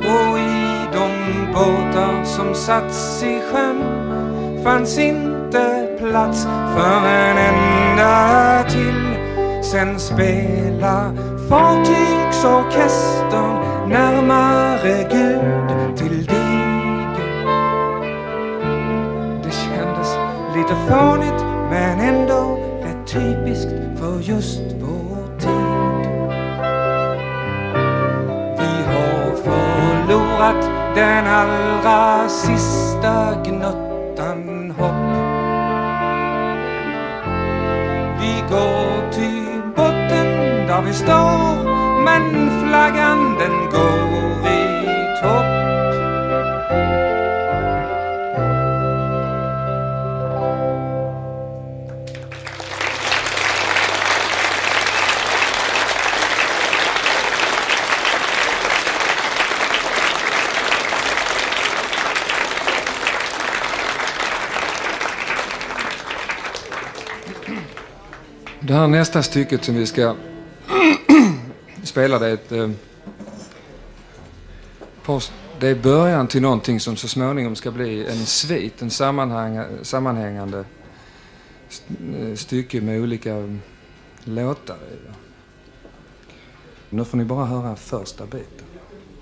Och i de båtar som satts i sjön fanns inte plats för en enda till. Sen spela fartygsorkestern närmare Gud till dig. Det kändes lite fånigt men ändå rätt typiskt för just vår tid. Vi har förlorat den allra sista vi står men flaggan den går i topp. Det här nästa stycket som vi ska spelade ett... Eh, post, det är början till någonting som så småningom ska bli en svit, en sammanhang, sammanhängande st- eh, stycke med olika mm, låtar i. Nu får ni bara höra första biten.